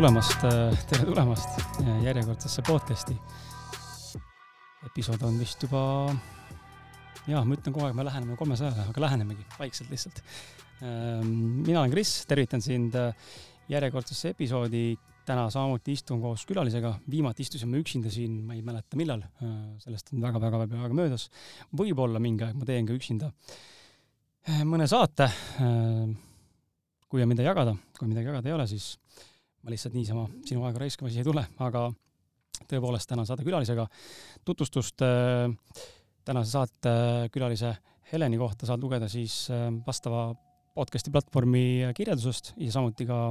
tulemast, tere tulemast järjekordsesse podcasti. episood on vist juba, jaa, ma ütlen kogu aeg, me läheneme kolmesajale, aga lähenemegi vaikselt lihtsalt. Ehm, mina olen Kris, tervitan sind järjekordsesse episoodi. täna samuti istun koos külalisega, viimati istusime üksinda siin, ma ei mäleta, millal, sellest on väga-väga palju aega möödas. võib-olla mingi aeg ma teen ka üksinda mõne saate kui on midagi jagada, kui midagi jagada ei ole, siis ma lihtsalt niisama sinu aega raiskama siia ei tule, aga tõepoolest täna saade külalisega. tutvustust äh, tänase saate külalise Heleni kohta saad lugeda siis äh, vastava podcast'i platvormi kirjeldusest ja samuti ka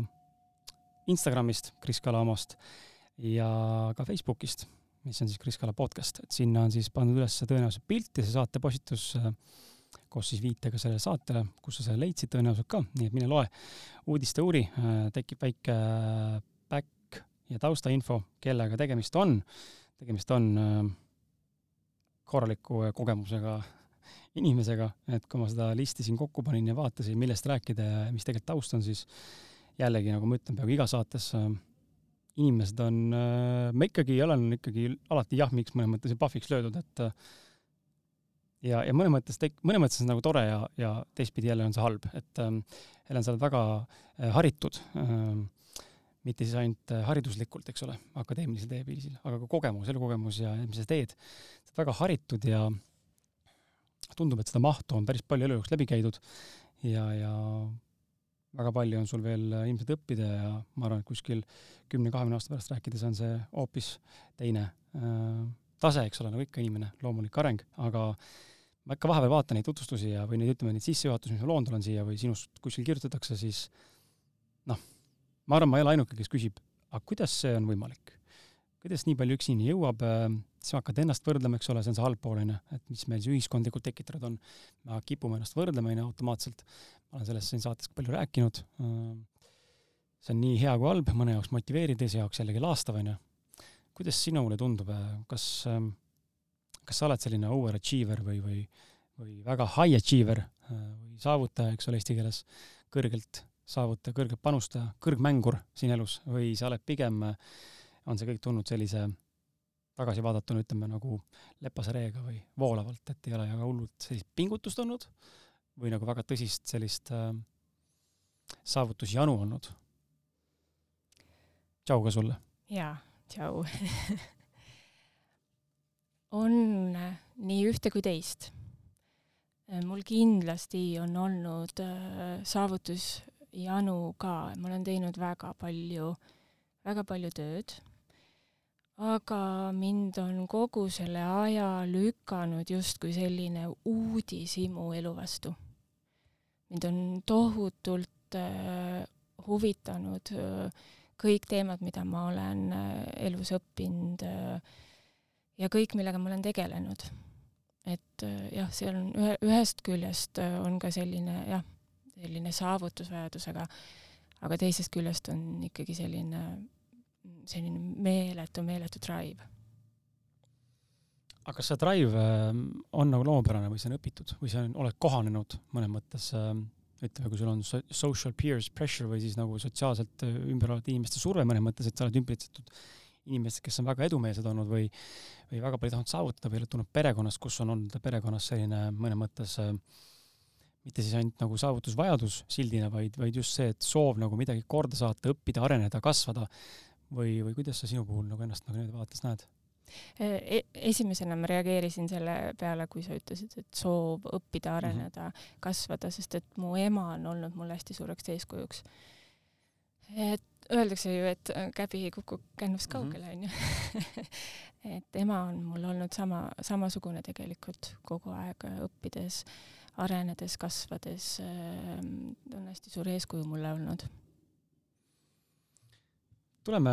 Instagramist, Kris Kala omast ja ka Facebookist, mis on siis Kris Kala podcast, et sinna on siis pandud üles tõenäoliselt pilt ja see saate postitus äh, koos siis viitega sellele saatele, kus sa selle leidsid tõenäoliselt ka, nii et mine loe uudiste uuri, äh, tekib väike äh, back ja taustainfo, kellega tegemist on. tegemist on äh, korraliku kogemusega inimesega, et kui ma seda listi siin kokku panin ja vaatasin, millest rääkida ja mis tegelikult taust on, siis jällegi, nagu ma ütlen, peaaegu igas saates inimesed on, ma ikkagi olen ikkagi alati jahmiks mõnes mõttes ja pahviks löödud, et ja, ja mõnes mõttes tek-, mõnes mõttes on nagu tore ja, ja teistpidi jälle on see halb, et ähm, Helen, sa oled väga äh, haritud ähm,, mitte siis ainult äh, hariduslikult, eks ole, akadeemilisel teeviisil, aga ka kogemus, elukogemus ja mis sa teed, sa oled väga haritud ja tundub, et seda mahtu on päris palju elu jooksul läbi käidud ja, ja väga palju on sul veel äh, ilmselt õppida ja ma arvan, et kuskil kümne-kahekümne aasta pärast rääkides on see hoopis teine äh, tase, eks ole, nagu ikka inimene, loomulik areng, aga ma ikka vahepeal vaatan neid tutvustusi ja, või neid, ütleme, neid sissejuhatusi, mis ma loonud olen siia või sinust kuskil kirjutatakse, siis noh, ma arvan, ma ei ole ainuke, kes küsib, aga kuidas see on võimalik? kuidas nii palju üks inimene jõuab, äh, siis hakkad ennast võrdlema, eks ole, see on see halb pool, on ju, et mis meil see ühiskondlikult tekitatud on. me kipume ennast võrdlema, on ju, automaatselt. ma olen sellest siin saates palju rääkinud. Äh, see on nii hea kui halb, mõne jaoks motiveeriv, teise jaoks jällegi laastav, on ju. Kuidas sinule tundub, äh, kas äh, kas sa oled selline overachiever või, või, või väga high achiever äh, või saavutaja, eks ole, eesti keeles, kõrgelt saavutaja, kõrgelt panustaja, kõrgmängur siin elus või sa oled pigem, on see kõik tulnud sellise tagasi vaadatuna, ütleme nagu lepase reega või voolavalt, et ei ole väga hullult sellist pingutust olnud või nagu väga tõsist sellist äh, saavutusjanu olnud? tšau ka sulle! jaa, tšau on äh, nii ühte kui teist. Äh, mul kindlasti on olnud äh, saavutusjanu ka, ma olen teinud väga palju, väga palju tööd, aga mind on kogu selle aja lükanud justkui selline uudishimu elu vastu. mind on tohutult huvitanud äh, kõik teemad, mida ma olen äh, elus õppinud äh, ja kõik, millega ma olen tegelenud. et äh, jah, seal on ühe, ühest küljest äh, on ka selline jah, selline saavutusvajadus, aga teisest küljest on ikkagi selline, selline meeletu, meeletu drive. aga kas see drive äh, on nagu loomupärane või see on õpitud või sa oled kohanenud mõnes mõttes ütleme, kui sul on social peers pressure või siis nagu sotsiaalselt ümber olevate inimeste surve mõnes mõttes, et sa oled ümbritsetud inimesed, kes on väga edumeelsed olnud või, või väga palju tahtnud saavutada või oled tulnud perekonnast, kus on olnud perekonnas selline mõnes mõttes äh, mitte siis ainult nagu saavutusvajadus sildina, vaid, vaid just see, et soov nagu midagi korda saata, õppida, areneda, kasvada või, või kuidas sa sinu puhul nagu ennast nagu niimoodi vaates näed? E esimesena ma reageerisin selle peale, kui sa ütlesid, et soov õppida, areneda mm, -hmm. kasvada, sest et mu ema on olnud mulle hästi suureks eeskujuks. et öeldakse ju, et käbi ei kuku kännust mhm. kaugele, onju. et ema on mul olnud sama, samasugune tegelikult kogu aeg õppides, arenedes, kasvades, ähm, on hästi suur eeskuju mulle olnud. tuleme,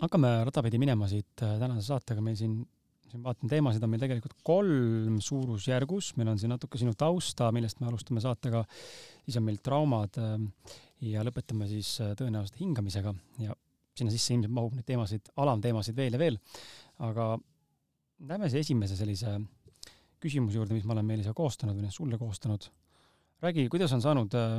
hakkame radapäidi minema siit äh, tänase saatega, meil siin siin vaatan teemasid. On meil tegelikult kolm suurusjärgus, meil on siin natuke sinu tausta, millest me alustame saatega, siis on meil traumad ja lõpetame siis äh, tõenäoliselt hingamisega. Ja sinna sisse ilmselt mahub neid teemasid, alamteemasid veel ja veel, aga lähme siis esimese sellise küsimuse juurde, mis ma olen meile siia koostanud või sulle koostanud. räägi, kuidas on saanud äh,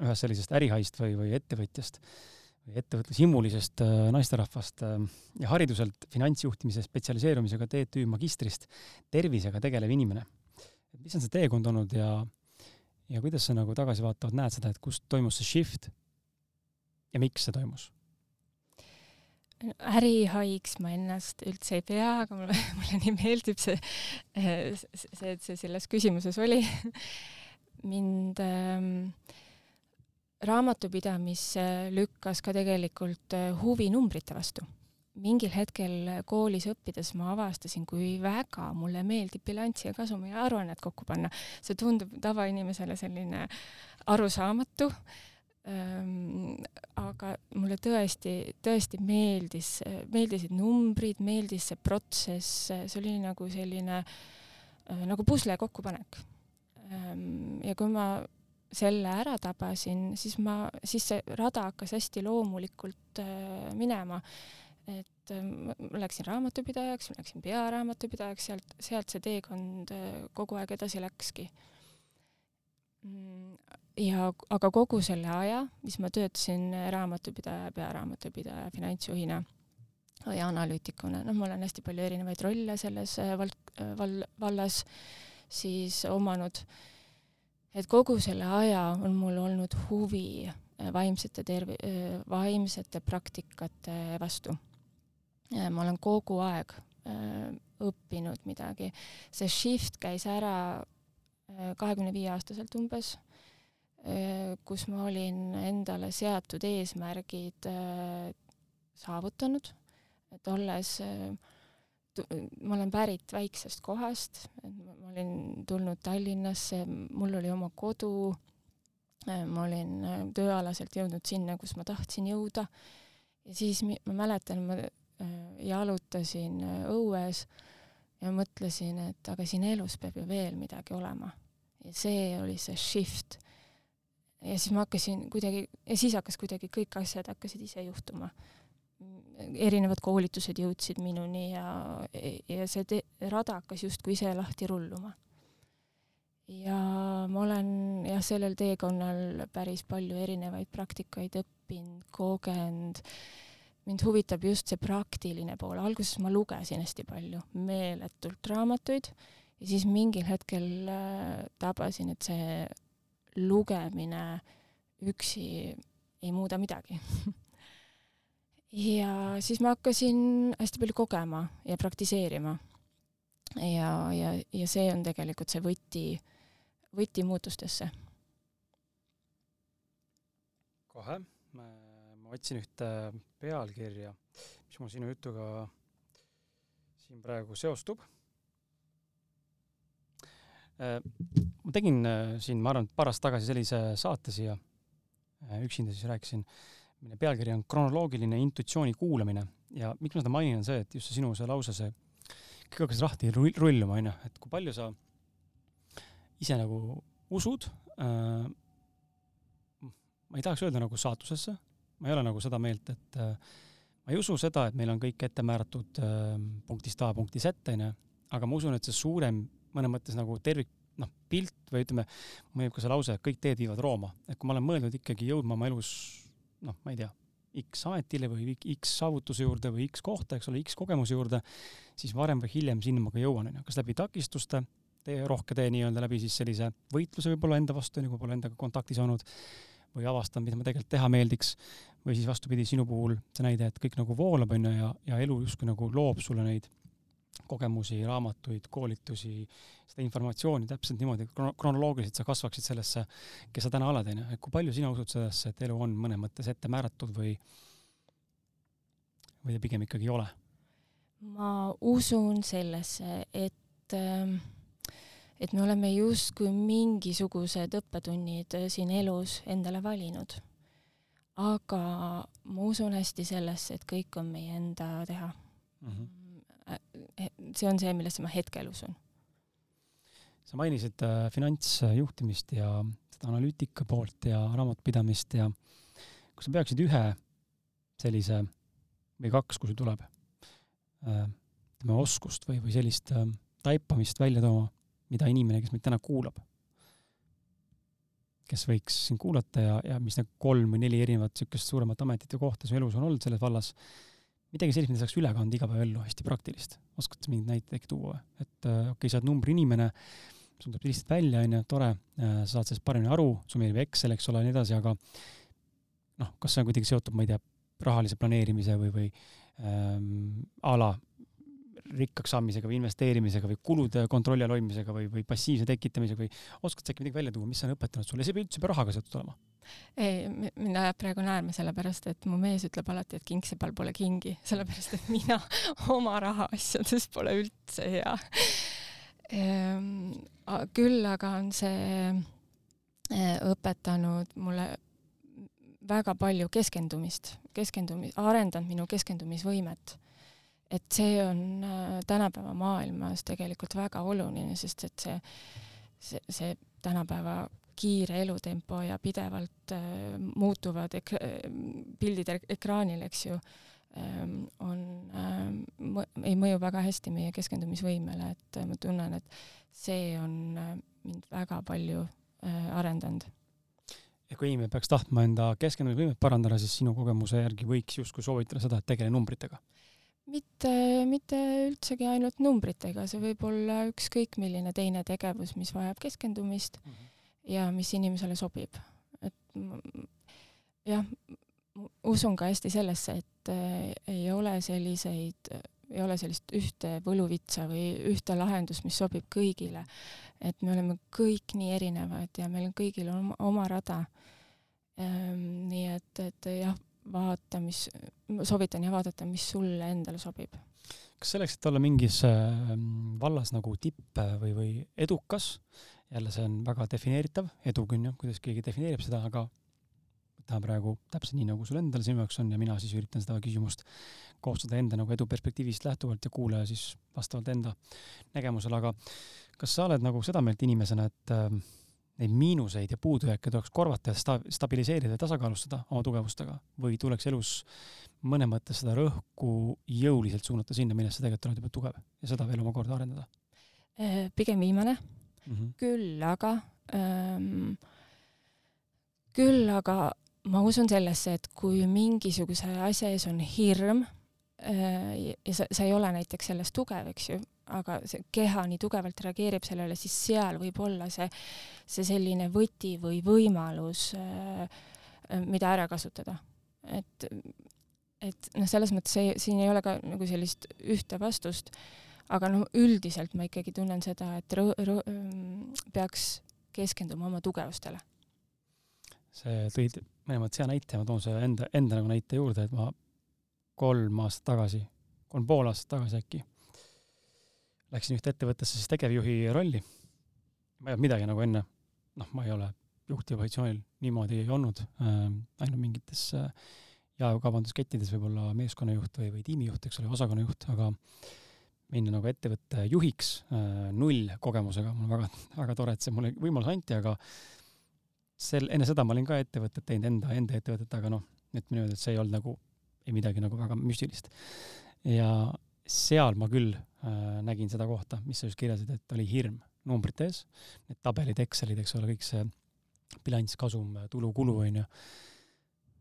ühest sellisest ärihaist või, või ettevõtjast? või ettevõtlushimulisest äh, naisterahvast äh, ja hariduselt finantsjuhtimise spetsialiseerumisega TTÜ magistrist tervisega tegelev inimene. mis on see teekond olnud ja, ja kuidas sa nagu tagasivaatavalt näed seda, et kust toimus see shift ja miks see toimus? ärihaiks ma ennast üldse ei pea, aga mulle, mulle nii meeldib see, see, et see selles küsimuses oli. mind ähm, raamatupidamisse lükkas ka tegelikult äh, huvi numbrite vastu. mingil hetkel koolis õppides ma avastasin, kui väga mulle meeldib bilanssi ja kasumi aruannet kokku panna. see tundub tavainimesele selline arusaamatu ähm, aga mulle tõesti, tõesti meeldis, meeldisid numbrid, meeldis see protsess, see oli nagu selline äh, nagu pusle kokkupanek ähm,. ja kui ma selle ära tabasin, siis ma, siis see rada hakkas hästi loomulikult äh, minema. et äh, ma läksin raamatupidajaks, ma läksin pearaamatupidajaks, sealt, sealt see teekond äh, kogu aeg edasi läkski. Mm, ja aga kogu selle aja, mis ma töötasin raamatupidaja, pearaamatupidaja, finantsjuhina ja analüütikuna, noh, ma olen hästi palju erinevaid rolle selles val-, val-, vallas siis omanud äh, et kogu selle aja on mul olnud huvi äh, vaimsete tervi-, äh, vaimsete praktikate vastu. ma olen kogu aeg äh, õppinud midagi. see shift käis ära kahekümne viie aastaselt umbes, kus ma olin endale seatud eesmärgid saavutanud, et olles äh, ma olen pärit väiksest kohast, ma olin tulnud Tallinnasse, mul oli oma kodu, ma olin äh, tööalaselt jõudnud sinna, kus ma tahtsin jõuda ja siis ma mäletan, ma äh, jalutasin äh, õues ja mõtlesin, et aga siin elus peab ju veel midagi olema. ja see oli see shift. ja siis ma hakkasin kuidagi, ja siis hakkas kuidagi kõik asjad hakkasid ise juhtuma erinevad koolitused jõudsid minuni ja, ja see te-, rada hakkas justkui ise lahti rulluma. ja ma olen jah, sellel teekonnal päris palju erinevaid praktikaid õppinud, kogenud, mind huvitab just see praktiline pool, alguses ma lugesin hästi palju, meeletult raamatuid ja siis mingil hetkel äh, tabasin, et see lugemine üksi ei muuda midagi ja siis ma hakkasin hästi palju kogema ja praktiseerima. ja, ja, ja see on tegelikult see võti, võti muutustesse. kohe, ma otsin ühte pealkirja, mis mul sinu jutuga siin praegu seostub. Äh, ma tegin äh, siin, ma arvan, paar aastat tagasi sellise saate siia, äh, üksinda siis rääkisin mille pealkiri on kronoloogiline intuitsiooni kuulamine ja miks ma seda mainin, on see, et just see sinu see lause, see kõik hakkas lahti rulluma, onju, et kui palju sa ise nagu usud äh,, ma ei tahaks öelda nagu saatusesse, ma ei ole nagu seda meelt, et äh, ma ei usu seda, et meil on kõik ette määratud äh, punktist A punkti Z, onju, aga ma usun, et see suurem, mõnes mõttes nagu tervik, noh, pilt või ütleme, mõjub ka see lause, et kõik teed viivad Rooma. et kui ma olen mõelnud ikkagi jõudma oma elus noh, ma ei tea, X ametile või X saavutuse juurde või X kohta, eks ole, X kogemuse juurde, siis varem või hiljem sinna ma ka jõuan, onju, kas läbi takistuste, tee, rohke tee nii-öelda läbi siis sellise võitluse võib-olla enda vastu, onju, kui pole endaga kontakti saanud, või avastan, mida ma tegelikult teha meeldiks, või siis vastupidi, sinu puhul see näide, et kõik nagu voolab, onju, ja, ja elu justkui nagu loob sulle neid kogemusi, raamatuid, koolitusi, seda informatsiooni täpselt niimoodi, kronoloogiliselt sa kasvaksid sellesse, kes sa täna oled, onju, et kui palju sina usud sellesse, et elu on mõnes mõttes ette määratud või, või ta pigem ikkagi ei ole? ma usun sellesse, et ähm, et me oleme justkui mingisugused õppetunnid siin elus endale valinud. aga ma usun hästi sellesse, et kõik on meie enda teha mm. -hmm see on see, millesse ma hetkel usun. sa mainisid äh, finantsjuhtimist ja seda analüütika poolt ja raamatupidamist ja kui sa peaksid ühe sellise või kaks, kui sul tuleb äh,, ütleme oskust või, või sellist äh, taipamist välja tooma, mida inimene, kes meid täna kuulab, kes võiks siin kuulata ja, ja mis need kolm või neli erinevat niisugust suuremat ametit või kohta su elus on olnud selles vallas, midagi sellist, mida saaks üle kanda igapäevaellu, hästi praktilist. oskad sa mingeid näiteid tuua? et äh, okei okay,, sa oled numbriinimene, sul tuleb lihtsalt välja, onju, tore, äh, sa saad sellest paremini aru, sul meeldib Excel, eks ole, ja nii edasi, aga noh, kas see on kuidagi seotud, ma ei tea, rahalise planeerimise või, või ähm, a la rikkaks saamisega või investeerimisega või kulude kontrolli all hoidmisega või, või passiivse tekitamisega või oskad sa äkki midagi välja tuua, mis on õpetanud sulle, see ei pea üldse rahaga seotud olema? Ei, mind ajab praegu naerma sellepärast, et mu mees ütleb alati, et kingsipall pole kingi, sellepärast et mina oma rahaasjades pole üldse hea ehm,. küll aga on see eh, õpetanud mulle väga palju keskendumist, keskendumi-, arendanud minu keskendumisvõimet. et see on äh, tänapäeva maailmas tegelikult väga oluline, sest et see, see, see tänapäeva kiire elutempo ja pidevalt äh, muutuvad ek-, pildid ekraanil, eks ju ähm,, on äh,, ei mõju väga hästi meie keskendumisvõimele, et ma tunnen, et see on äh, mind väga palju äh, arendanud ja kui inimene peaks tahtma enda keskendumisvõimet parandada, siis sinu kogemuse järgi võiks justkui soovitada seda, et tegele numbritega? mitte, mitte üldsegi ainult numbritega, see võib olla ükskõik milline teine tegevus, mis vajab keskendumist mm -hmm. Ja mis inimesele sobib. et jah, usun ka hästi sellesse, et äh, ei ole selliseid, ei ole sellist ühte võluvitsa või ühte lahendust, mis sobib kõigile. et me oleme kõik nii erinevad ja meil kõigil on oma, oma rada Ehm, nii et, et jah, vaata, mis, soovitan jah vaadata, mis sulle endale sobib. kas selleks, et olla mingis ehm, vallas nagu tipp või, või edukas, jälle see on väga defineeritav, edu on ju, kuidas keegi defineerib seda, aga võtame praegu täpselt nii, nagu sul endal sinu jaoks on ja mina siis üritan seda küsimust koostada enda nagu edu perspektiivist lähtuvalt ja kuulaja siis vastavalt enda nägemusele, aga kas sa oled nagu seda meelt inimesena, et äh, neid miinuseid ja puudujääke tuleks korvata ja sta-, stabiliseerida ja tasakaalustada oma tugevustega või tuleks elus mõne mõttes seda rõhku jõuliselt suunata sinna, milles sa tegelikult oled juba tugev ja seda veel omakorda arendada? Äh, pigem viimane mm, -hmm. küll aga ähm,, küll aga ma usun sellesse, et kui mingisuguse asja ees on hirm äh, ja sa, sa ei ole näiteks selles tugev, eks ju, aga see keha nii tugevalt reageerib sellele, siis seal võib olla see, see selline võti või võimalus, äh, äh, mida ära kasutada. et, et noh, selles mõttes see, siin ei ole ka nagu sellist ühte vastust, aga noh, üldiselt ma ikkagi tunnen seda, et rõ-, rõ-, mm, peaks keskenduma oma tugevustele. see tõid mõttes hea näite, ma toon selle enda, enda nagu näite juurde, et ma kolm aastat tagasi, kolm pool aastat tagasi äkki läksin ühte ettevõttesse siis tegevjuhi rolli. ma ei olnud midagi nagu enne, noh, ma ei ole juhtiva positsioonil niimoodi ei olnud äh,, ainult mingites äh, jaekaubanduskettides võib-olla meeskonnajuht või, või tiimijuht, eks ole, osakonnajuht, aga minna nagu ettevõtte juhiks äh, null kogemusega, mul on väga, väga tore, et see mulle võimalus anti, aga sel, enne seda ma olin ka ettevõtet teinud, enda, enda ettevõtet, aga noh, ütleme niimoodi, et see ei olnud nagu, ei midagi nagu väga müstilist. ja seal ma küll äh, nägin seda kohta, mis sa just kirjeldasid, et oli hirm numbrite ees, need tabelid, Excelid, eks ole, kõik see bilanss, kasum, tulu, kulu, onju. ja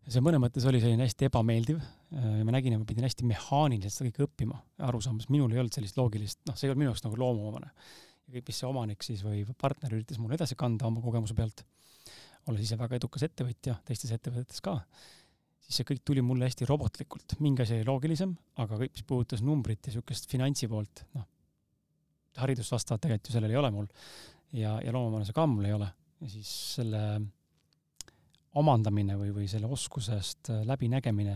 see mõnes mõttes oli selline hästi ebameeldiv äh, ja ma nägin, et ma pidin hästi mehaaniliselt seda kõike õppima, aru saama, sest minul ei olnud sellist loogilist, noh, see ei olnud minu jaoks nagu loomuomane. ja kõik, mis see omanik siis või partner üritas mulle edasi kanda oma kogemuse pealt, olles ise väga edukas ettevõtja teistes ettevõtetes ka siis see kõik tuli mulle hästi robotlikult, mingi asi oli loogilisem, aga kõik, mis puudutas numbrit ja niisugust finantsi poolt, noh, haridust vastavat tegelikult ju sellel ei ole mul ja, ja loomamaalase ka mul ei ole. ja siis selle omandamine või, või selle oskusest läbinägemine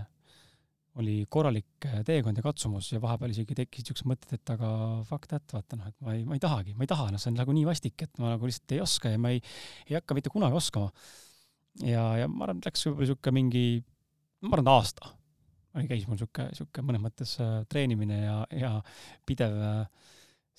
oli korralik teekond ja katsumus ja vahepeal isegi tekkisid niisugused mõtted, et aga fuck that, vaata noh, et ma ei, ma ei tahagi, ma ei taha, noh, see on nagu nii vastik, et ma nagu lihtsalt ei oska ja ma ei, ei hakka mitte kunagi oskama. ja, ja ma arvan, et läks võib-olla niisugune mingi ma arvan, aasta oli, käis mul sihuke, sihuke mõnes mõttes äh, treenimine ja, ja pidev äh,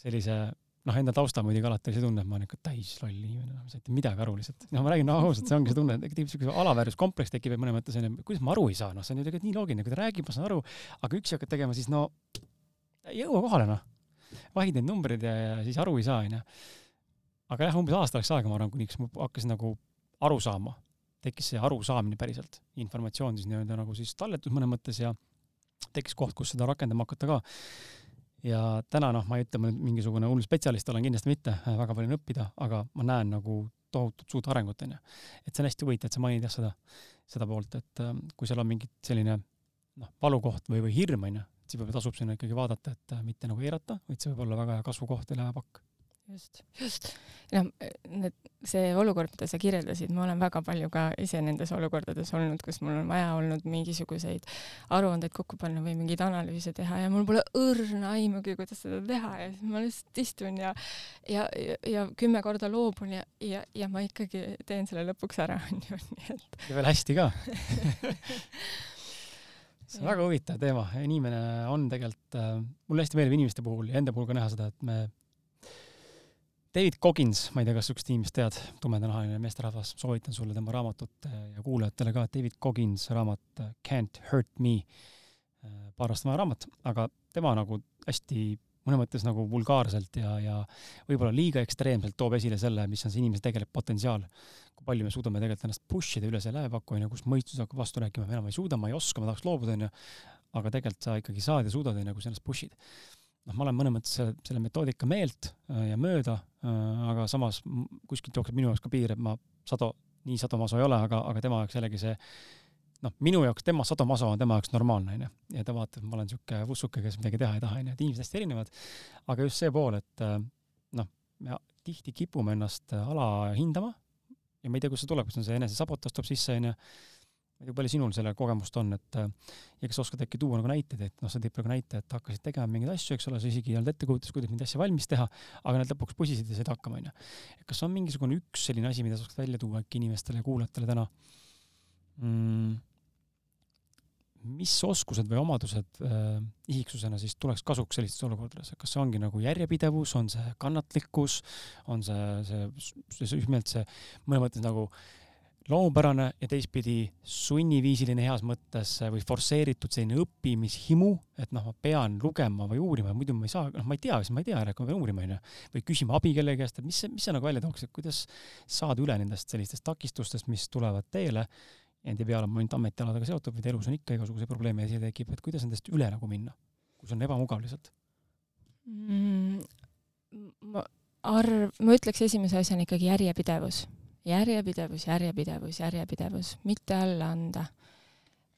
sellise noh, enda tausta muidugi alati oli see tunne, et ma olen ikka täis loll inimene, ma ei saa mitte midagi aru lihtsalt. noh, ma räägin no, ausalt, see ongi see tunne, et tekib siukene alaväärsuskompleks tekib mõnes mõttes onju, kuidas ma aru ei saa, noh, see on ju tegelikult nii loogiline, kui ta räägib, ma saan aru, aga üksi hakkad tegema, siis no ei jõua kohale noh. vahid neid numbreid ja, ja siis aru ei saa onju. aga jah, umbes aasta läks aega, ma arvan, kuniks ma hakkasin nagu aru saama, tekkis see arusaamine päriselt, informatsioon siis nii-öelda nagu siis talletus mõnes mõttes ja tekkis koht, kus seda rakendama hakata ka. Ja täna noh, ma ei ütle, ma nüüd mingisugune hull spetsialist olen kindlasti mitte, väga palju on õppida, aga ma näen nagu tohutut suurt arengut, onju. et see on hästi huvitav, et sa mainid jah seda, seda poolt, et äh, kui seal on mingi selline noh, valukoht või, või hirm, onju, siis võib-olla tasub sinna ikkagi vaadata, et mitte nagu eirata, vaid see võib olla väga hea kasvukoht ja lävepakk just, just. noh, need, see olukord, mida sa kirjeldasid, ma olen väga palju ka ise nendes olukordades olnud, kus mul on vaja olnud mingisuguseid aruandeid kokku panna või mingeid analüüse teha ja mul pole õrna aimugi, kuidas seda teha ja siis ma lihtsalt istun ja ja, ja, ja kümme korda loobun ja, ja, ja ma ikkagi teen selle lõpuks ära, onju, nii et. ja veel hästi ka see on väga huvitav teema, inimene on tegelikult äh,, mulle hästi meeldib inimeste puhul ja enda puhul ka näha seda, et me David Coggins, ma ei tea, kas niisugust inimest tead, tumedanahaline meesterahvas, soovitan sulle tema raamatut äh, ja kuulajatele ka, David Coggins raamat äh, Can't Hurt Me, äh, paar aastat vana raamat, aga tema nagu hästi mõnes mõttes nagu vulgaarselt ja, ja võib-olla liiga ekstreemselt toob esile selle, mis on see inimese tegelik potentsiaal. kui palju me suudame tegelikult ennast push ida üle selle lävepakku, onju, kus mõistus hakkab vastu rääkima, ma enam ei suuda, ma ei oska, ma tahaks loobuda, onju. aga tegelikult sa ikkagi saad ja suudad, onju, kui sa ennast push'id noh, ma olen mõnes mõttes selle, selle metoodika meelt äh, ja mööda, äh, aga samas kuskilt jookseb minu jaoks ka piir, et ma sado, nii sadomaso ei ole, aga, aga tema jaoks jällegi see noh, minu jaoks tema sadomaso on tema jaoks normaalne, onju. ja ta vaatab, et ma olen sihuke vussuke, kes midagi teha ei taha, onju, et inimesed hästi erinevad. aga just see pool, et äh, noh, me tihti kipume ennast alahindama ja ma ei tea, kust see tuleb, kas on see enesesabotaaž tuleb sisse, onju ma ei tea, palju sinul selle kogemust on, et äh, ja kas oskad äkki tuua nagu näiteid, et noh, sa tõid praegu näite, et hakkasid tegema mingeid asju, eks ole, sa isegi ei olnud ettekujutus, kuidas neid asju valmis teha, aga need lõpuks pusisid ja said hakkama, onju. kas on mingisugune üks selline asi, mida sa oskad välja tuua äkki inimestele ja kuulajatele täna mm,? mis oskused või omadused äh, isiksusena siis tuleks kasuks sellistes olukordades, kas see ongi nagu järjepidevus, on see kannatlikkus, on see, see, see, just nimelt see mõnes mõttes nagu äh, loomupärane ja teistpidi sunniviisiline heas mõttes või forsseeritud selline õppimishimu, et noh, ma pean lugema või uurima, muidu ma ei saa, noh, ma ei tea, siis ma ei tea, järelikult ma pean uurima, onju. või küsima abi kellegi käest, et mis mis see nagu välja tooks, et kuidas saada üle nendest sellistest takistustest, mis tulevad teele. Need ei pea olema ainult ametialadega seotud, vaid elus on ikka igasuguseid probleeme esile tekib, et kuidas nendest üle nagu minna, kui see on ebamugav lihtsalt mm,? ma arv, ma ütleks esimese asjana ikkagi järjepidevus järjepidevus, järjepidevus, järjepidevus, mitte alla anda.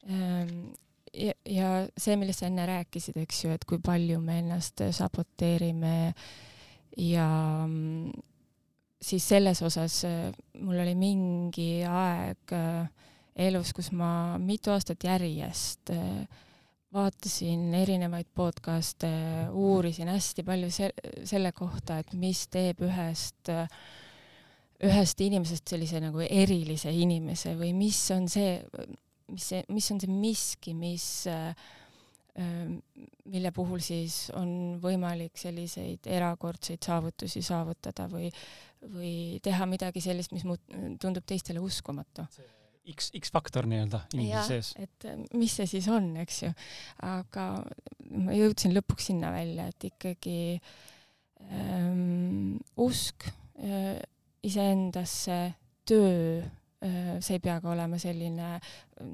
Ehm, ja, ja see, millest sa enne rääkisid, eks ju, et kui palju me ennast saboteerime ja mm, siis selles osas äh, mul oli mingi aeg äh, elus, kus ma mitu aastat järjest äh, vaatasin erinevaid podcast'e, uurisin hästi palju se selle kohta, et mis teeb ühest äh, ühest inimesest sellise nagu erilise inimese või mis on see, mis see, mis on see miski, mis äh, mille puhul siis on võimalik selliseid erakordseid saavutusi saavutada või, või teha midagi sellist, mis muut-, tundub teistele uskumatu. X, X-faktor nii-öelda inimese sees. et mis see siis on, eks ju. aga ma jõudsin lõpuks sinna välja, et ikkagi ähm, usk äh, iseendasse töö, see ei pea ka olema selline,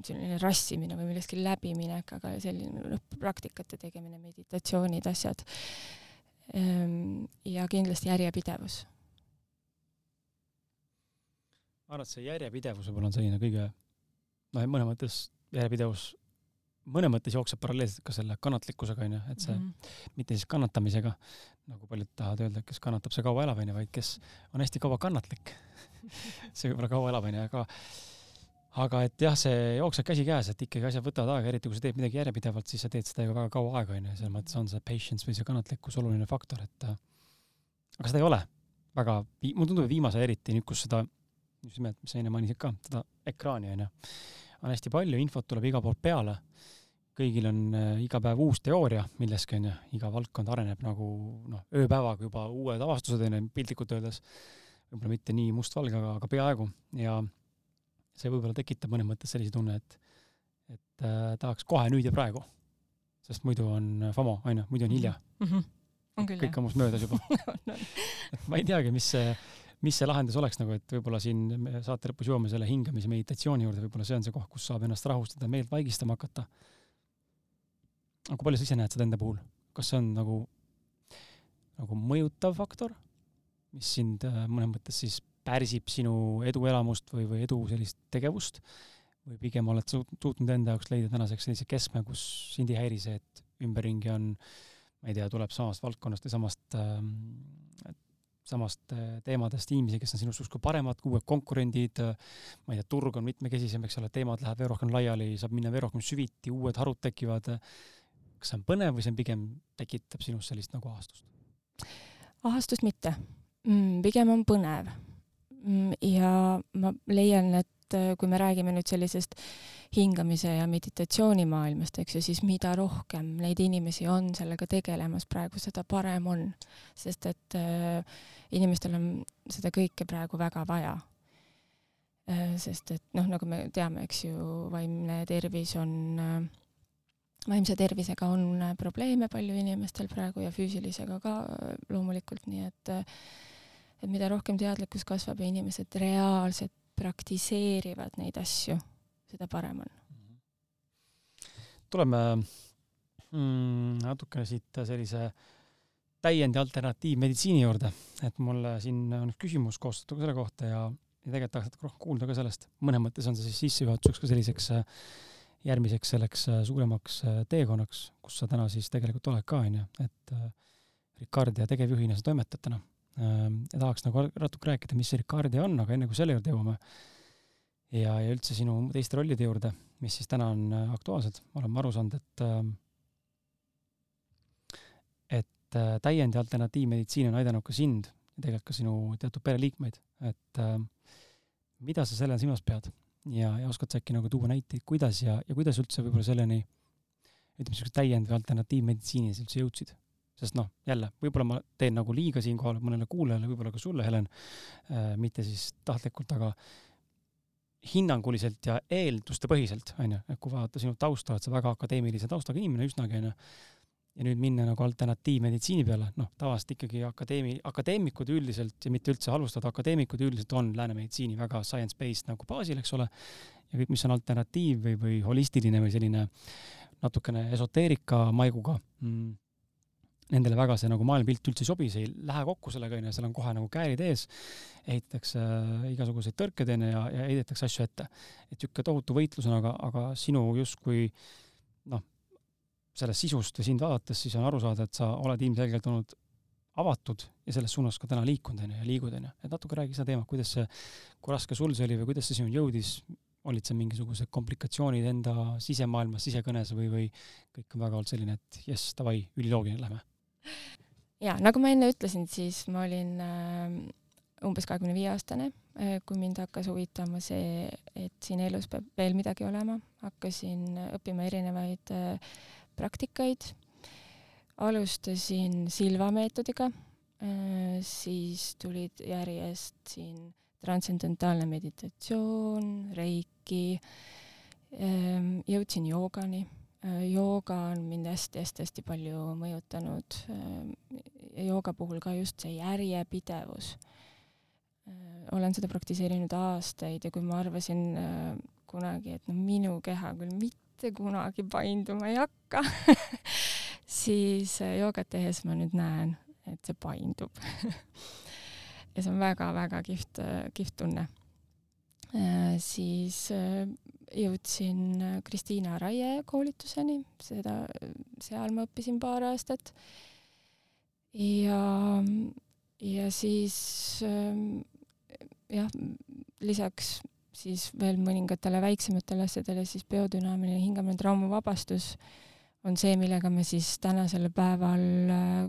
selline rassimine või millestki läbiminek, aga selline noh, praktikate tegemine, meditatsioonid, asjad. ja kindlasti järjepidevus. ma arvan, et see järjepidevus võib-olla on selline kõige, noh, mõnes mõttes järjepidevus mõnes mõttes jookseb paralleelselt ka selle kannatlikkusega, onju, et see mm, -hmm. mitte siis kannatamisega, nagu paljud tahavad öelda, kes kannatab, see kaua elab, onju, vaid kes on hästi kaua kannatlik see võib-olla kaua elab, onju, aga aga et jah, see jookseb käsikäes, et ikkagi asjad võtavad aega, eriti kui sa teed midagi järjepidevalt, siis sa teed seda ju väga kaua aega, onju, selles mõttes on see patience või see kannatlikkus oluline faktor, et aga seda ei ole väga, mulle tundub, et viimasel eriti nüüd, kus seda, just nimelt, mis sa enne mainisid ka, seda ekraani, onju, on hästi palju, infot tuleb igalt poolt peale kõigil on äh, iga päev uus teooria milleski onju, iga valdkond areneb nagu noh, ööpäevaga juba uued avastused onju, piltlikult öeldes. võib-olla mitte nii mustvalge, aga, aga peaaegu ja see võib-olla tekitab mõnes mõttes sellise tunne, et, et äh, tahaks kohe nüüd ja praegu. sest muidu on FOMO onju, muidu on hilja mm. -hmm. on küll kõik on must möödas juba no, no. ma ei teagi, mis see mis see lahendus oleks nagu, et võib-olla siin saate lõpus jõuame selle hingamise meditatsiooni juurde, võib-olla see on see koht, kus saab ennast rahustada, meelt vaigistama hakata. aga kui palju sa ise näed seda enda puhul, kas see on nagu, nagu mõjutav faktor, mis sind äh, mõnes mõttes siis pärsib sinu eduelamust või, või edu sellist tegevust või pigem oled suutnud enda jaoks leida tänaseks sellise keskme, kus sind ei häiri see, et ümberringi on, ma ei tea, tuleb samast valdkonnast või samast äh, samast äh, teemadest inimesi, kes on sinust justkui paremad, uued konkurendid, äh, ma ei tea, turg on mitmekesisem, eks ole, teemad lähevad veel rohkem laiali, saab minna veel rohkem süviti, uued harud tekivad. kas see on põnev või see on pigem, tekitab sinus sellist nagu ahastust? ahastust mitte mm,, pigem on põnev. Mm, ja ma leian, et äh, kui me räägime nüüd sellisest hingamise ja meditatsiooni maailmast, eks ju, siis mida rohkem neid inimesi on sellega tegelemas praegu, seda parem on. sest et äh, inimestel on seda kõike praegu väga vaja äh,. sest et noh, nagu me teame, eks ju, vaimne tervis on äh, vaimse tervisega on äh, probleeme palju inimestel praegu ja füüsilisega ka äh, loomulikult, nii et et mida rohkem teadlikkus kasvab ja inimesed reaalselt praktiseerivad neid asju, seda parem on. tuleme mm, natukene siit sellise täiendi alternatiivmeditsiini juurde, et mulle siin on küsimus koostatud ka selle kohta ja, ja tegelikult tahaks natuke rohkem kuulda ka sellest, mõnes mõttes on see siis sissejuhatuseks ka selliseks järgmiseks selleks suuremaks teekonnaks, kus sa täna siis tegelikult oled ka, onju, et Ricardia tegevjuhina sa toimetad täna. Ja tahaks nagu natuke rääkida, mis see Ricardia on, aga enne kui selle juurde jõuame, ja, ja üldse sinu teiste rollide juurde, mis siis täna on äh, aktuaalsed, oleme aru saanud, et äh, et äh, täiend- ja alternatiivmeditsiin on aidanud ka sind ja tegelikult ka sinu teatud pereliikmeid, et mida sa selle silmas pead ja, ja oskad sa äkki nagu tuua näiteid, kuidas ja, ja kuidas üldse võib-olla selleni ütleme, niisuguse täiend- või alternatiivmeditsiinis üldse jõudsid? Sest noh, jälle, võib-olla ma teen nagu liiga siinkohal mõnele kuulajale, võib-olla ka sulle, Helen äh,, mitte siis tahtlikult, aga hinnanguliselt ja eeldustepõhiselt, on ju, et kui vaadata sinu tausta, oled sa väga akadeemilise taustaga inimene üsnagi, on ju, ja nüüd minna nagu alternatiivmeditsiini peale, noh, tavaliselt ikkagi akadeemi, akadeemikud üldiselt ja mitte üldse halvustada, akadeemikud üldiselt on lääne meditsiini väga science-based nagu baasil, eks ole, ja kõik, mis on alternatiiv või, või holistiline või selline natukene esoteerika maiguga mm,, nendele väga see nagu maailmapilt üldse ei sobi, see ei lähe kokku sellega, onju, seal on kohe nagu käärid ees, ehitatakse äh, igasuguseid tõrkeid, onju, ja, ja heidetakse asju ette. et niisugune tohutu võitlus on, aga, aga sinu justkui noh, sellest sisust ja sind vaadates siis on aru saada, et sa oled ilmselgelt olnud avatud ja selles suunas ka täna liikunud, onju, ja liigud, onju. et natuke räägi seda teemat, kuidas see, kui raske sul see oli või kuidas see sinuni jõudis, olid seal mingisugused komplikatsioonid enda sisemaailmas, sisekõnes või, või kõik on väga olnud selline, et jess, davai, üliloogiline, lähme ja nagu ma enne ütlesin, siis ma olin äh, umbes kahekümne viie aastane, äh, kui mind hakkas huvitama see, et siin elus peab veel midagi olema, hakkasin õppima erinevaid äh, praktikaid. alustasin Silva meetodiga, siis tulid järjest siin transcendentaalne meditatsioon, reiki, jõudsin joogani jooga on mind hästi-hästi-hästi palju mõjutanud. Äh, jooga puhul ka just see järjepidevus. Äh, olen seda praktiseerinud aastaid ja kui ma arvasin kunagi, et no minu keha küll mitte kunagi painduma ei hakka siis joogat tehes ma nüüd näen, et see paindub ja see on väga-väga kihvt, kihvt tunne. Siis jõudsin äh, Kristiina Raie koolituseni, seda, seal ma õppisin paar aastat. ja, ja siis jah, lisaks siis veel mõningatele väiksematele asjadele, siis biodünaamiline hingamine, traumavabastus on see, millega me siis tänasel päeval äh,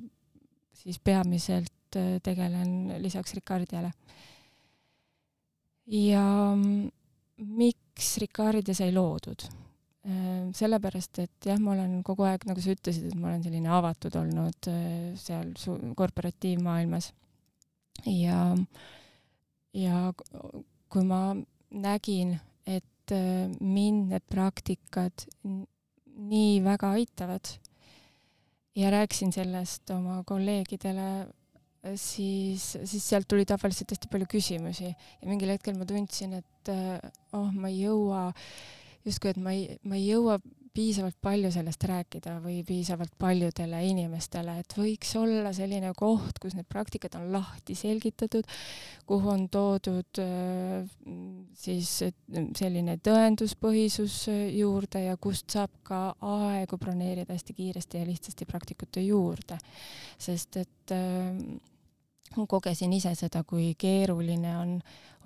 siis peamiselt äh, tegelen lisaks Ricardiale. Ja miks Ricardia sai loodud? Ehm, sellepärast, et jah, ma olen kogu aeg, nagu sa ütlesid, et ma olen selline avatud olnud äh, seal su-, korporatiivmaailmas. ja, ja kui ma nägin, et äh, mind need praktikad nii väga aitavad ja rääkisin sellest oma kolleegidele siis, siis sealt tuli tavaliselt hästi palju küsimusi ja mingil hetkel ma tundsin, et oh, ma ei jõua, justkui, et ma ei, ma ei jõua piisavalt palju sellest rääkida või piisavalt paljudele inimestele, et võiks olla selline koht, kus need praktikad on lahti selgitatud, kuhu on toodud siis selline tõenduspõhisus juurde ja kust saab ka aegu broneerida hästi kiiresti ja lihtsasti praktikute juurde. sest et kogesin ise seda, kui keeruline on,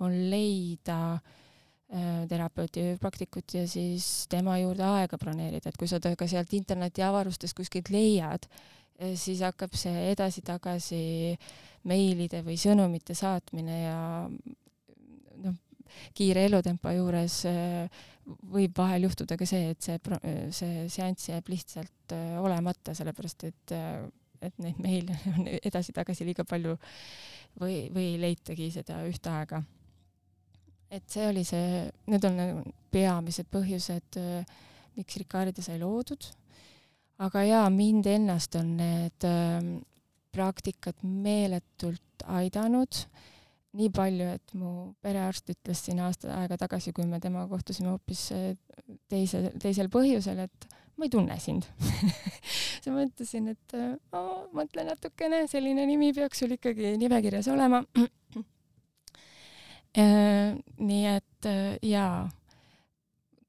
on leida äh, terapeuti või praktikut ja siis tema juurde aega broneerida, et kui sa ta ka sealt internetiavarustest kuskilt leiad, äh, siis hakkab see edasi-tagasi meilide või sõnumite saatmine ja noh, kiire elutempo juures äh, võib vahel juhtuda ka see, et see, see seanss jääb lihtsalt olemata, sellepärast et et neid meile on edasi-tagasi liiga palju või, või ei leitagi seda ühtaega. et see oli see, need on nagu peamised põhjused, miks Ricardi sai loodud. aga jaa, mind ennast on need äh, praktikad meeletult aidanud nii palju, et mu perearst ütles siin aasta aega tagasi, kui me temaga kohtusime hoopis teise, teisel põhjusel, et ma ei tunne sind siis ma mõtlesin, et oh, mõtle natukene, selline nimi peaks sul ikkagi nimekirjas olema. Nii et jaa,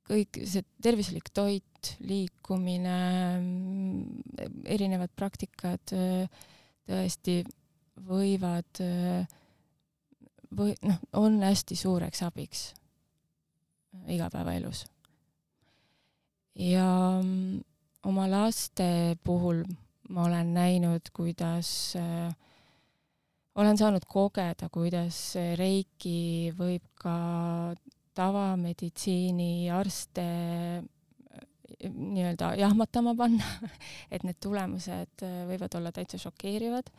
kõik see tervislik toit, liikumine, erinevad praktikad tõesti võivad või noh, on hästi suureks abiks igapäevaelus ja mm, oma laste puhul ma olen näinud, kuidas äh, olen saanud kogeda, kuidas Reiki võib ka tavameditsiini arste äh, nii-öelda jahmatama panna et need tulemused äh, võivad olla täitsa šokeerivad.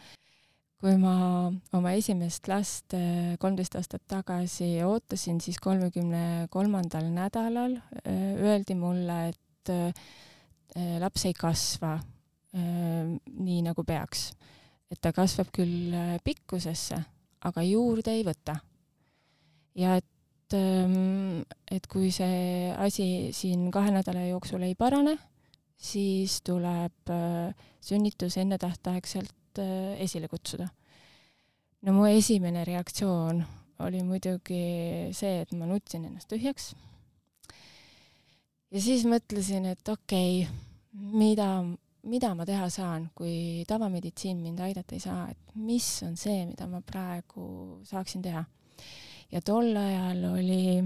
kui ma oma esimest last äh, kolmteist aastat tagasi ootasin, siis kolmekümne kolmandal nädalal öeldi mulle, et et äh, laps ei kasva äh, nii, nagu peaks. et ta kasvab küll äh, pikkusesse, aga juurde ei võta. ja et, ähm, et kui see asi siin kahe nädala jooksul ei parane, siis tuleb sünnitus ennetähtaegselt esile kutsuda. no mu esimene reaktsioon oli muidugi see, et ma nutsin ennast tühjaks ja siis mõtlesin, et okei okay,, mida, mida ma teha saan, kui tavameditsiin mind aidata ei saa, et mis on see, mida ma praegu saaksin teha. ja tol ajal oli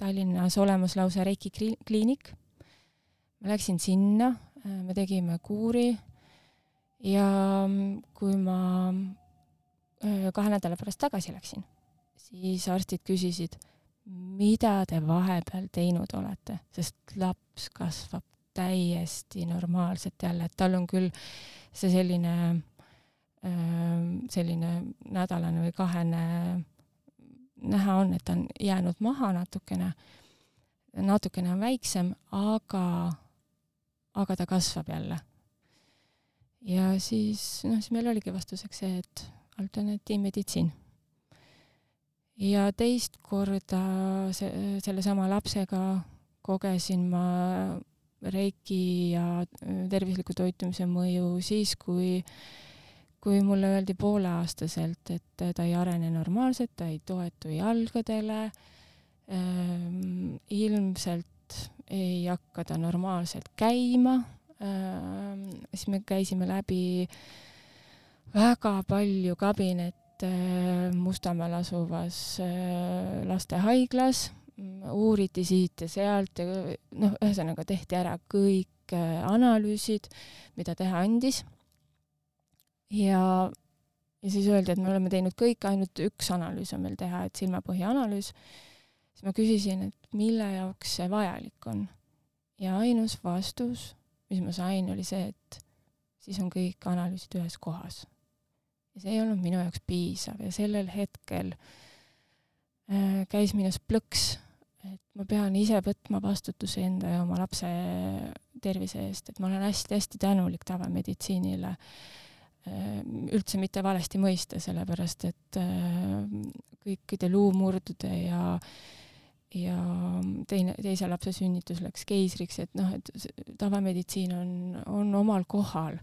Tallinnas olemas lausa Reiki kliinik. ma läksin sinna, me tegime kuuri ja kui ma kahe nädala pärast tagasi läksin, siis arstid küsisid mida te vahepeal teinud olete, sest laps kasvab täiesti normaalselt jälle, et tal on küll see selline, selline nädalane või kahene, näha on, et ta on jäänud maha natukene, natukene on väiksem, aga, aga ta kasvab jälle. ja siis, noh, siis meil oligi vastuseks see, et alternatiivmeditsiin ja teist korda see, sellesama lapsega kogesin ma reiki ja äh, tervisliku toitumise mõju siis, kui, kui mulle öeldi pooleaastaselt, et ta ei arene normaalselt, ta ei toetu jalgadele ähm,, ilmselt ei hakka ta normaalselt käima ähm,, siis me käisime läbi väga palju kabinet, Äh, Mustamäel asuvas äh, lastehaiglas, uuriti siit ja sealt ja noh, ühesõnaga tehti ära kõik äh, analüüsid, mida teha andis. ja, ja siis öeldi, et me oleme teinud kõik, ainult üks analüüs on veel teha, et silmapõhja analüüs. siis ma küsisin, et mille jaoks see vajalik on. ja ainus vastus, mis ma sain, oli see, et siis on kõik analüüsid ühes kohas ja see ei olnud minu jaoks piisav. Ja sellel hetkel äh, käis minust plõks, et ma pean ise võtma vastutuse enda ja oma lapse tervise eest, et ma olen hästi-hästi tänulik tavameditsiinile üldse mitte valesti mõista, sellepärast et kõikide luumurdude ja ja teine, teise lapse sünnitus läks keisriks, et noh, et tavameditsiin on, on omal kohal,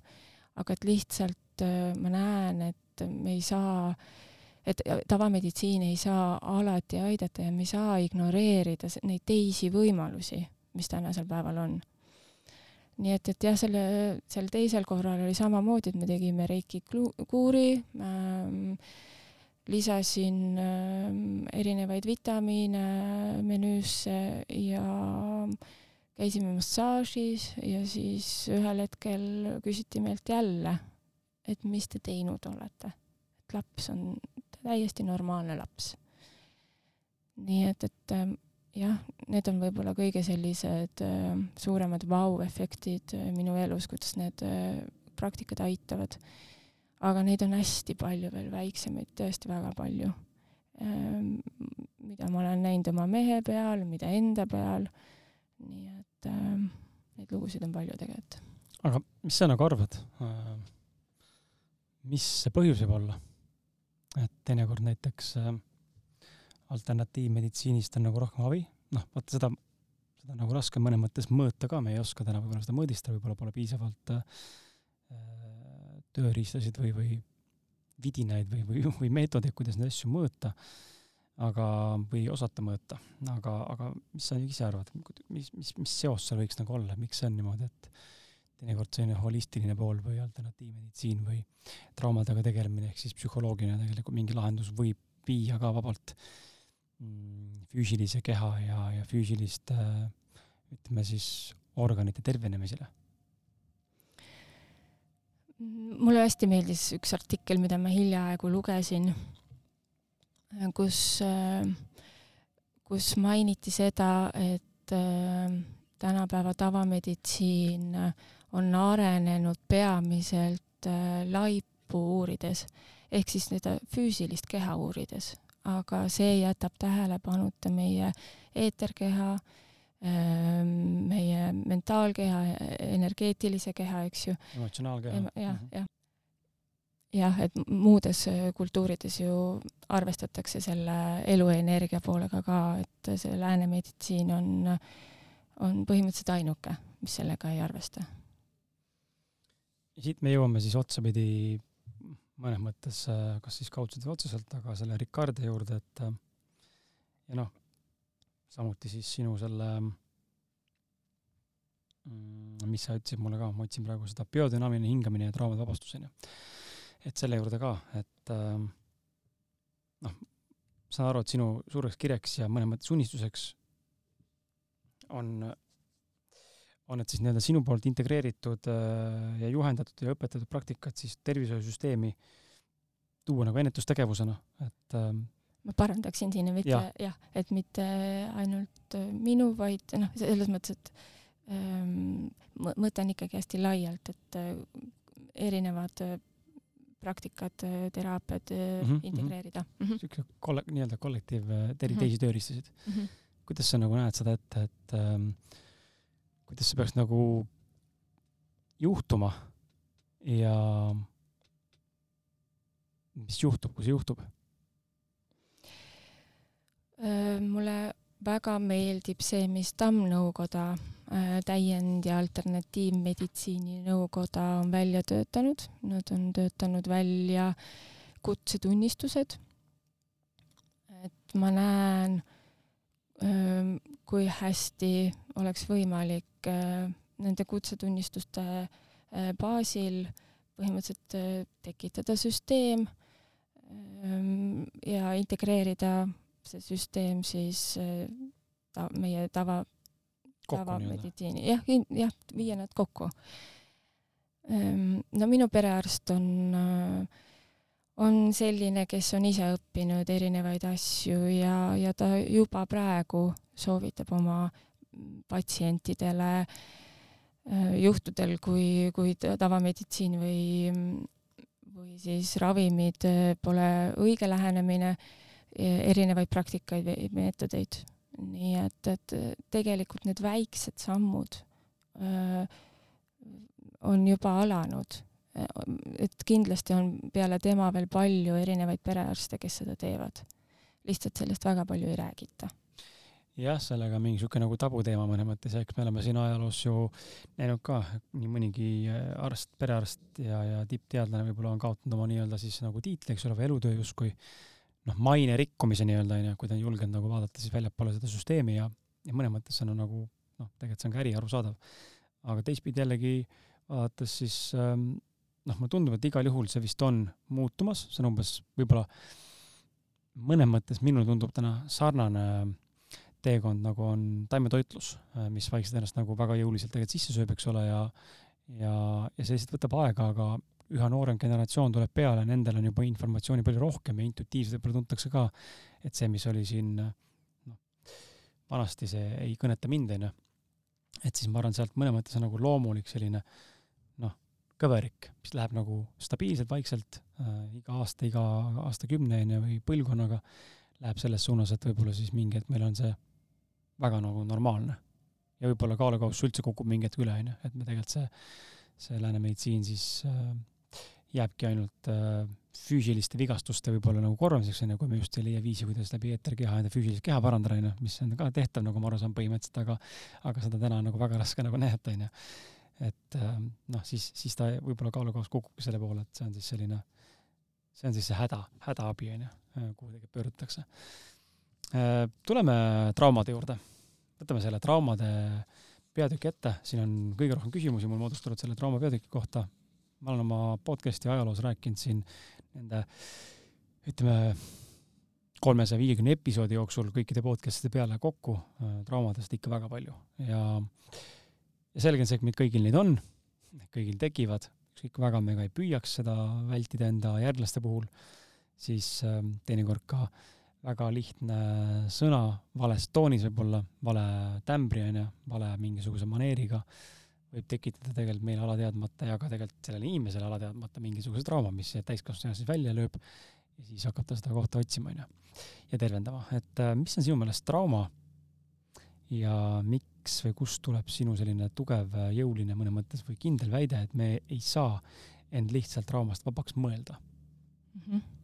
aga et lihtsalt ma näen, et me ei saa äh, et tavameditsiin ei saa alati aidata ja me ei saa ignoreerida neid teisi võimalusi, mis tänasel päeval on. nii et, et jah, selle, sel teisel korral oli samamoodi, et me tegime reiki kuuri ähm,, lisasin ähm, erinevaid vitamiine menüüsse ja käisime massaažis ja siis ühel hetkel küsiti meilt jälle, et mis te teinud olete. et laps on täiesti normaalne laps. nii et, et ähm, jah, need on võib-olla kõige sellised äh, suuremad vau-efektid äh, minu elus, kuidas need äh, praktikad aitavad. aga neid on hästi palju veel väiksemaid, tõesti väga palju ähm,, mida ma olen näinud oma mehe peal, mida enda peal. nii et neid lugusid on palju tegelikult. aga mis sa nagu arvad äh,? Mis see põhjus võib olla? et teinekord näiteks äh, alternatiivmeditsiinist on nagu rohkem abi, noh, vaata seda, seda on nagu raske mõnes mõttes mõõta ka, me ei oska täna võib-olla seda mõõdistada, võib-olla pole piisavalt äh, tööriistasid või, või vidinaid või, või, või meetodeid, kuidas neid asju mõõta, aga, või osata mõõta, aga, aga mis sa ise arvad, mis, mis, mis seos seal võiks nagu olla, miks see on niimoodi, et teinekord selline holistiline pool või alternatiivmeditsiin või traumadega tegelemine ehk siis psühholoogiline tegelikult mingi lahendus võib viia ka vabalt mm, füüsilise keha ja, ja füüsiliste ütleme siis organite tervenemisele. mulle hästi meeldis üks artikkel, mida ma hiljaaegu lugesin, kus, kus mainiti seda, et äh, tänapäeva tavameditsiin on arenenud peamiselt äh, laipu uurides ehk siis seda füüsilist keha uurides, aga see jätab tähelepanuta meie eeterkeha, ähm, meie mentaalkeha, energeetilise keha, eks ju. emotsionaalkeha. jah, mhm. jah. jah, et muudes äh, kultuurides ju arvestatakse selle eluenergia poolega ka, et see lääne meditsiin on, on põhimõtteliselt ainuke, mis sellega ei arvesta ja siit me jõuame siis otsapidi mõnes mõttes äh, kas siis kaudselt või otseselt, aga selle Ricarde juurde, et äh, ja noh, samuti siis sinu selle, mm, mis sa ütlesid mulle ka, ma otsin praegu seda biodünaamiline hingamine ja traumade vabastus, onju. et selle juurde ka, et äh, noh, saan aru, et sinu suureks kirjaks ja mõnes mõttes unistuseks on on need siis nii-öelda sinu poolt integreeritud äh, ja juhendatud ja õpetatud praktikad siis tervishoiusüsteemi tuua nagu ennetustegevusena, et ähm, ma parandaksin siin mitte jah ja,, et mitte ainult äh, minu, vaid noh, selles mõttes, et ähm, mõte on ikkagi hästi laialt, et äh, erinevad äh, praktikad, teraapiad mm -hmm, integreerida mm. -hmm. siuke kolle-, nii-öelda kollektiiv, mm -hmm. teisi tööriistasid mm. -hmm. kuidas sa nagu näed seda ette, et ähm, kuidas see peaks nagu juhtuma ja mis juhtub, kui see juhtub? mulle väga meeldib see, mis Tamm-nõukoda, täiend- ja alternatiivmeditsiini nõukoda on välja töötanud. Nad on töötanud välja kutsetunnistused. et ma näen kui hästi oleks võimalik nende kutsetunnistuste baasil põhimõtteliselt tekitada süsteem ja integreerida see süsteem siis ta, meie tava, tavameditsiini, jah, jah, viia nad kokku. no minu perearst on äh, on selline, kes on ise õppinud erinevaid asju ja, ja ta juba praegu soovitab oma patsientidele äh, juhtudel, kui, kui tavameditsiin või, või siis ravimid äh, pole õige lähenemine, erinevaid praktikaid või meetodeid. nii et, et tegelikult need väiksed sammud öö, äh, on juba alanud et kindlasti on peale tema veel palju erinevaid perearste, kes seda teevad. lihtsalt sellest väga palju ei räägita jah, sellega mingi sihuke nagu tabuteema mõnes mõttes ja eks me oleme siin ajaloos ju näinud ka nii mõnigi äh, arst, perearst ja, ja tippteadlane võib-olla on kaotanud oma nii-öelda siis nagu tiitli, eks ole, või elutöö justkui noh, maine rikkumise nii-öelda onju, kui ta on julgenud nagu vaadata siis väljapoole seda süsteemi ja, ja mõnes mõttes see on nagu noh, tegelikult see on ka äri, arusaadav. aga teistpidi jällegi vaadates siis ähm, noh, mulle tundub, et igal juhul see vist on muutumas, see on umbes võib-olla mõnes mõttes minule tundub täna sarnane äh, teekond, nagu on taimetoitlus, äh, mis vaikselt ennast nagu väga jõuliselt tegelikult sisse sööb, eks ole, ja ja, ja see lihtsalt võtab aega, aga üha noorem generatsioon tuleb peale, nendel on juba informatsiooni palju rohkem ja intuitiivselt võib-olla tuntakse ka, et see, mis oli siin noh, vanasti see ei kõneta mind, onju. et siis ma arvan, sealt mõnes mõttes on nagu loomulik selline noh, kõverik, mis läheb nagu stabiilselt, vaikselt äh, iga aasta, iga aastakümne onju või põlvkonnaga läheb selles suunas, et võib-olla siis mingi hetk meil on see väga nagu normaalne. ja võib-olla kaalukauss üldse kukub mingi hetk üle, onju, et me tegelikult see, see lääne meditsiin siis äh, jääbki ainult äh, füüsiliste vigastuste võib-olla nagu korvamiseks, onju, kui me just ei leia viisi, kuidas läbi eeterkeha enda füüsilist keha parandada, onju, mis on ka tehtav, nagu ma aru saan põhimõtteliselt, aga aga seda täna on nagu väga raske nagu näidata, onju. et äh, noh, siis, siis ta võib-olla kaalukauss kukubki selle poole, et see on siis selline, see on siis see häda, hädaabi, onju, kuhu tegelikult pöördutakse tuleme traumade juurde. võtame selle traumade peatüki ette, siin on kõige rohkem küsimusi mul moodustunud selle trauma peatüki kohta. ma olen oma podcast'i ajaloos rääkinud siin nende ütleme kolmesaja viiekümne episoodi jooksul kõikide podcast'ide peale kokku. Äh, traumadest ikka väga palju. Ja ja selge on see, et meil kõigil neid on, kõigil tekivad, ükskõik väga me ka ei püüaks seda vältida enda järglaste puhul, siis äh, teinekord ka äh, väga lihtne sõna vales toonis võib-olla, vale tämbri onju, vale mingisuguse maneeriga võib tekitada tegelikult meil alateadmata ja ka tegelikult sellele inimesele alateadmata mingisuguse trauma, mis täiskasvanu siis välja lööb ja siis hakkab ta seda kohta otsima onju ja tervendama, et äh, mis on sinu meelest trauma ja miks või kust tuleb sinu selline tugev, jõuline mõnes mõttes või kindel väide, et me ei saa end lihtsalt traumast vabaks mõelda mm? -hmm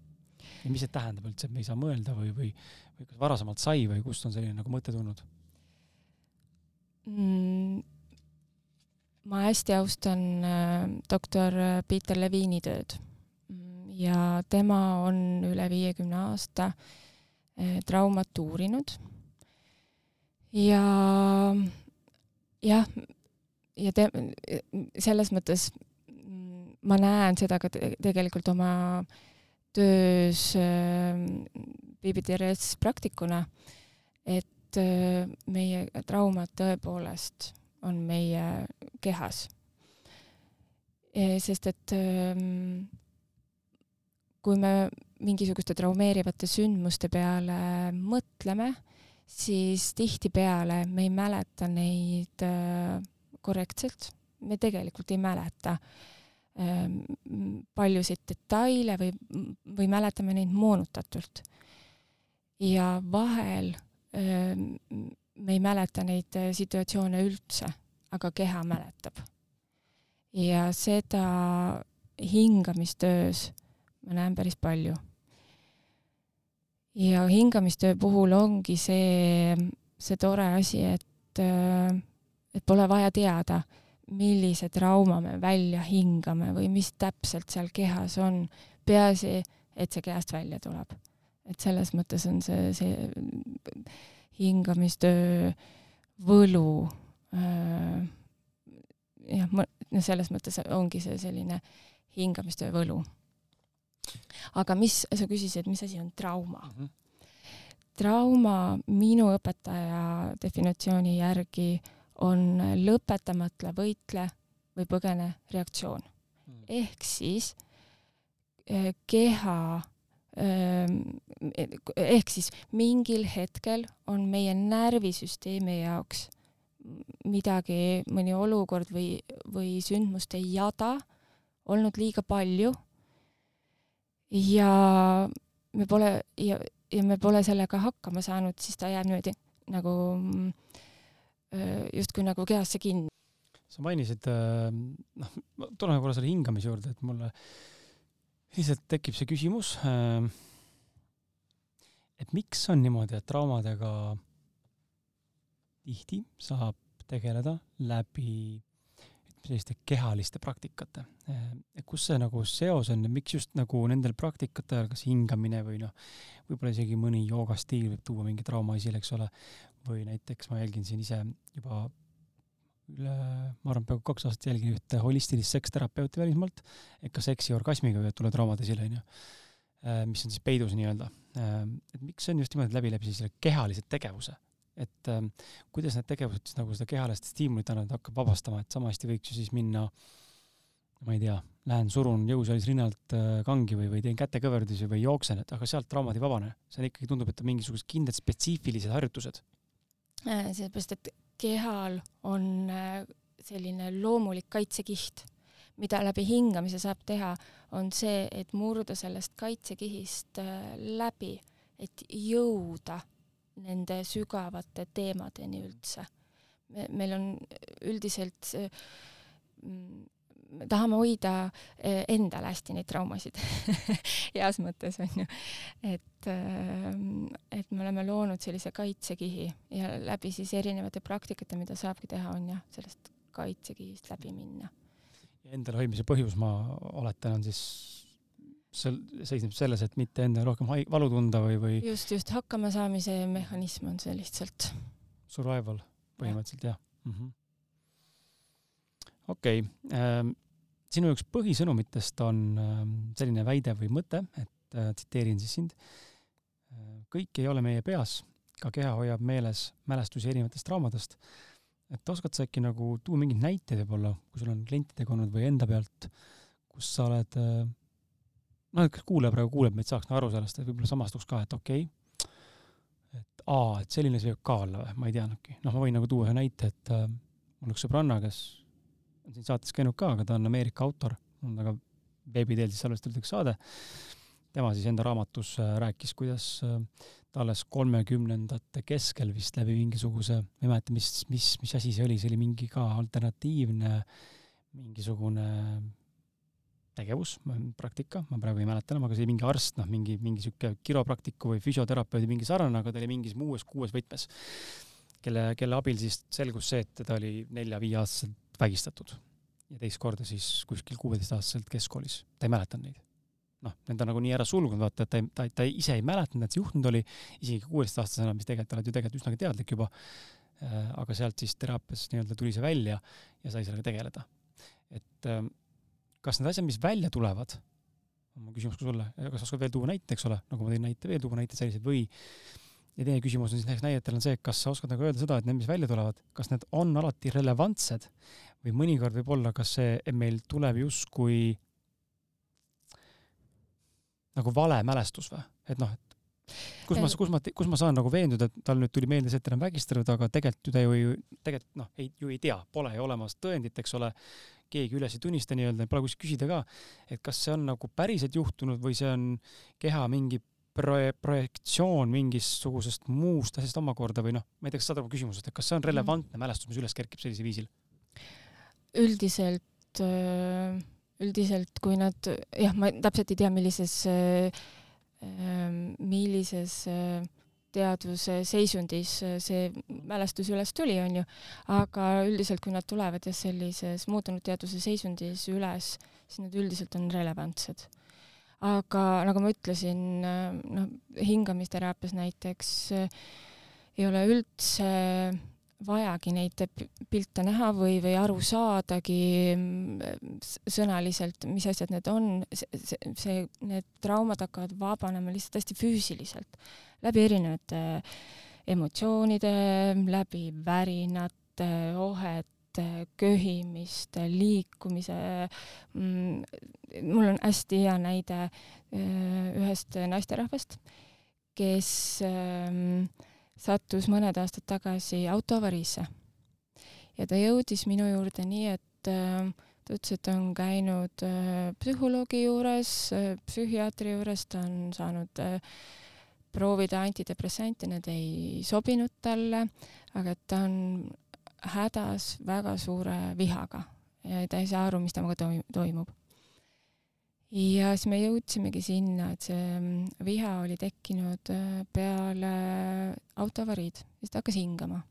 ja mis see tähendab üldse, et me ei saa mõelda või, või, või kas varasemalt sai või kust on selline nagu mõte tulnud mm,? ma hästi austan äh, doktor Peter Levini tööd ja tema on üle viiekümne aasta äh, traumat uurinud ja jah, ja te, selles mõttes mm, ma näen seda ka te tegelikult oma äh, töös BBTRS ähm, praktikuna, et äh, meie traumad tõepoolest on meie kehas. sest et ähm, kui me mingisuguste traumeerivate sündmuste peale mõtleme, siis tihtipeale me ei mäleta neid äh, korrektselt, me tegelikult ei mäleta paljusid detaile või, või mäletame neid moonutatult. ja vahel ehm, me ei mäleta neid äh, situatsioone üldse, aga keha mäletab. ja seda hingamistöös ma näen päris palju. ja hingamistöö puhul ongi see, see tore asi, et, äh, et pole vaja teada millise trauma me välja hingame või mis täpselt seal kehas on. peaasi, et see kehast välja tuleb. et selles mõttes on see, see hingamistöö võlu äh, jah, no selles mõttes ongi see selline hingamistöö võlu. aga mis, sa küsisid, mis asi on trauma mm? -hmm. trauma minu õpetaja definitsiooni järgi on lõpetamata võitle või põgene reaktsioon. Mm.. ehk siis eh, keha ehm, ehk siis mingil hetkel on meie närvisüsteemi jaoks midagi, mõni olukord või, või sündmuste jada olnud liiga palju. Ja me pole ja, ja me pole sellega hakkama saanud, siis ta jääb niimoodi nagu mm, justkui nagu kehasse kinni. sa mainisid, noh, tuleme korra selle hingamise juurde, et mulle lihtsalt tekib see küsimus, et miks on niimoodi, et traumadega tihti saab tegeleda läbi selliste kehaliste praktikate. kus see nagu seos on ja miks just nagu nendel praktikatel, kas hingamine või noh, võib-olla isegi mõni joogastiil võib tuua mingi trauma esile, eks ole, või näiteks ma jälgin siin ise juba üle, ma arvan, peaaegu kaks aastat jälgin ühte holistilist seksterapeuti välismaalt, et ka seksi orgasmiga võivad tulla traumad esile, onju, mis on siis peidus nii-öelda. et miks see on just niimoodi läbi, läbi siis selle kehalise tegevuse et äh, kuidas need tegevused siis nagu seda kehalist stiimulit annavad, hakkab vabastama, et sama hästi võiks ju siis minna ma ei tea, lähen surun jõusaalis rinnalt äh, kangi või, või teen kätekõverdusi või jooksen, et aga sealt traumad ei vabane. see ikkagi tundub, et on mingisugused kindlad spetsiifilised harjutused. Äh, sellepärast, et kehal on äh, selline loomulik kaitsekiht, mida läbi hingamise saab teha, on see, et murda sellest kaitsekihist läbi, et jõuda nende sügavate teemadeni üldse. me, meil on üldiselt mm, me tahame hoida eh, endale hästi neid traumasid heas mõttes onju, et, eh, et me oleme loonud sellise kaitsekihi ja läbi siis erinevate praktikate, mida saabki teha, on jah, sellest kaitsekihist läbi minna. ja endale hoidmise põhjus, ma oletan, on siis sel-, seisneb selles, et mitte endale rohkem hai-, valu tunda või, või just, just hakkamasaamise mehhanism on see lihtsalt. Survival põhimõtteliselt jah mm -hmm.. okei okay. ähm,, sinu üks põhisõnumitest on ähm, selline väide või mõte, et äh, tsiteerin siis sind äh,. kõik ei ole meie peas, ka keha hoiab meeles mälestusi erinevatest traumadest. et oskad sa äkki nagu tuua mingeid näiteid võib-olla, kui sul on klientidega olnud või enda pealt, kus sa oled äh, noh, kes kuulaja praegu kuuleb meid, saaks nagu aru sellest, et võib-olla samastuks ka, et okei okay,, et aa, et selline see võib ka olla või, ma ei teadnudki. noh, ma võin nagu tuua ühe näite, et äh, mul üks sõbranna, kes on siin saates käinud ka, aga ta on Ameerika autor, on väga veebi teel siis salvestatud üks saade. tema siis enda raamatus äh, rääkis, kuidas äh, ta alles kolmekümnendate keskel vist läbi mingisuguse, ma ei mäleta, mis, mis, mis asi see oli, see oli mingi ka alternatiivne mingisugune tegevus, praktika, ma praegu ei mäleta enam, aga see oli mingi arst, noh, mingi, mingi sihuke kiropraktiku või füsioterapeudi mingi sarnane, aga ta oli mingis muus kuues võtmes, kelle, kelle abil siis selgus see, et teda oli nelja-viieaastaselt vägistatud. Ja teist korda siis kuskil kuueteistaastaselt keskkoolis, ta ei mäletanud neid. noh, need on nagu nii ära sulgunud, vaata, et ta ei, ta, ta ise ei mäletanud, et see juhtunud oli, isegi kuueteistaastasena, mis tegelikult oled ju tegelikult üsnagi teadlik juba, äh, aga sealt siis teraapias nii-öelda tuli see välja ja sai sellega tegeleda. et ähm, kas need asjad, mis välja tulevad, on mu küsimus ka sulle, kas oskad veel tuua näite, eks ole, nagu ma tõin näite, veel tuua näiteid selliseid või ja teine küsimus on siis näiteks näidetel on see, kas sa oskad nagu öelda seda, et need, mis välja tulevad, kas need on alati relevantsed või mõnikord võib olla, kas see meil tuleb justkui nagu vale mälestus või, et noh, et kus ma, kus ma, kus ma saan nagu veenduda, et tal nüüd tuli meelde see, et ta on vägistanud, aga tegelikult ju ta ju, tegelikult noh, ei, ju ei tea, pole ju olemas tõendit, eks ole, keegi üles ei tunnista nii-öelda, pole kuskilt küsida ka, et kas see on nagu päriselt juhtunud või see on keha mingi proje-, projektsioon mingisugusest muust asjast omakorda või noh, ma ei tea, kas saad aru küsimusest, et kas see on relevantne mm. mälestus, mis üles kerkib sellisel viisil? üldiselt, äh, üldiselt kui nad, jah, ma täpselt ei tea, millises, äh, millises äh, teadvuse seisundis see mälestus üles tuli, onju, aga üldiselt, kui nad tulevad jah, sellises muutunud teadvuse seisundis üles, siis nad üldiselt on relevantsed. Aga nagu ma ütlesin, noh, hingamisteraapias näiteks ei ole üldse vajagi neid pilte näha või, või aru saadagi sõnaliselt, mis asjad need on, see, see, need traumad hakkavad vabanema lihtsalt hästi füüsiliselt läbi erinevate emotsioonide, läbi värinate, ohete, köhimiste, liikumise. Mm, mul on hästi hea näide äh, ühest naisterahvast, kes ähm, sattus mõned aastad tagasi autoavariisse ja ta jõudis minu juurde nii, et äh, ta ütles, et on käinud äh, psühholoogi juures, psühhiaatri juures, ta on saanud äh, proovida antidepressante, need ei sobinud talle, aga ta on hädas väga suure vihaga ja ta ei saa aru, mis temaga toimub. ja siis me jõudsimegi sinna, et see mm, viha oli tekkinud äh, peale autoavariid, siis ta hakkas hingama.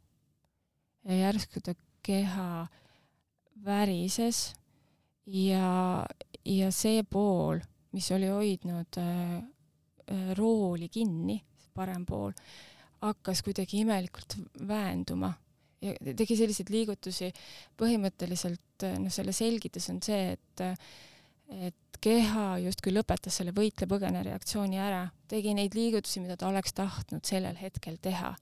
ja järsku ta keha värises ja, ja see pool, mis oli hoidnud äh, äh, rooli kinni, parem pool, hakkas kuidagi imelikult väänduma ja tegi selliseid liigutusi, põhimõtteliselt noh, selle selgitus on see, et et keha justkui lõpetas selle võitle-põgene reaktsiooni ära, tegi neid liigutusi, mida ta oleks tahtnud sellel hetkel teha.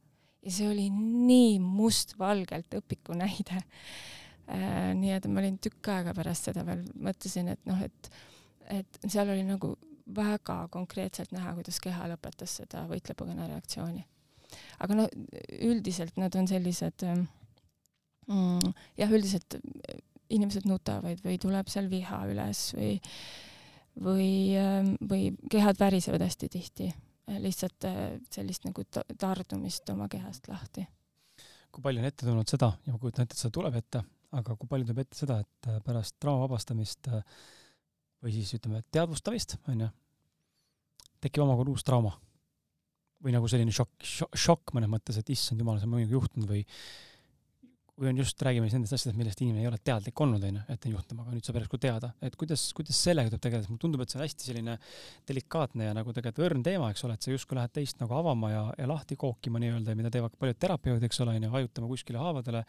ja see oli nii mustvalgelt õpiku näide äh,. nii et ma olin tükk aega pärast seda veel, mõtlesin, et noh, et, et seal oli nagu väga konkreetselt näha, kuidas keha lõpetas seda võitle-põgene reaktsiooni aga no üldiselt nad on sellised ähm, mm, jah, üldiselt äh, inimesed nutavad või tuleb seal viha üles või või, ähm, või kehad värisevad hästi tihti, äh, lihtsalt äh, sellist nagu tardumist oma kehast lahti. kui palju on ette tulnud seda? Ja ma kujutan ette, et seda tuleb ette, aga kui palju tuleb ette seda, et pärast trauma vabastamist või siis ütleme, teadvustamist, onju, tekib omakorda uus trauma või nagu selline šokk, šokk mõnes mõttes, et issand jumal, see on minuga juhtunud või või on just, räägime siis nendest asjadest, millest inimene ei ole teadlik olnud, onju, et on juhtuma, aga nüüd saab järsku teada, et kuidas, kuidas sellega tuleb tegeleda, mulle tundub, et see on hästi selline delikaatne ja nagu tegelikult õrn teema, eks ole, et sa justkui lähed teist nagu avama ja, ja lahti kookima nii-öelda, mida teevad paljud terapeudid, eks ole, onju, hajutama kuskile haavadele,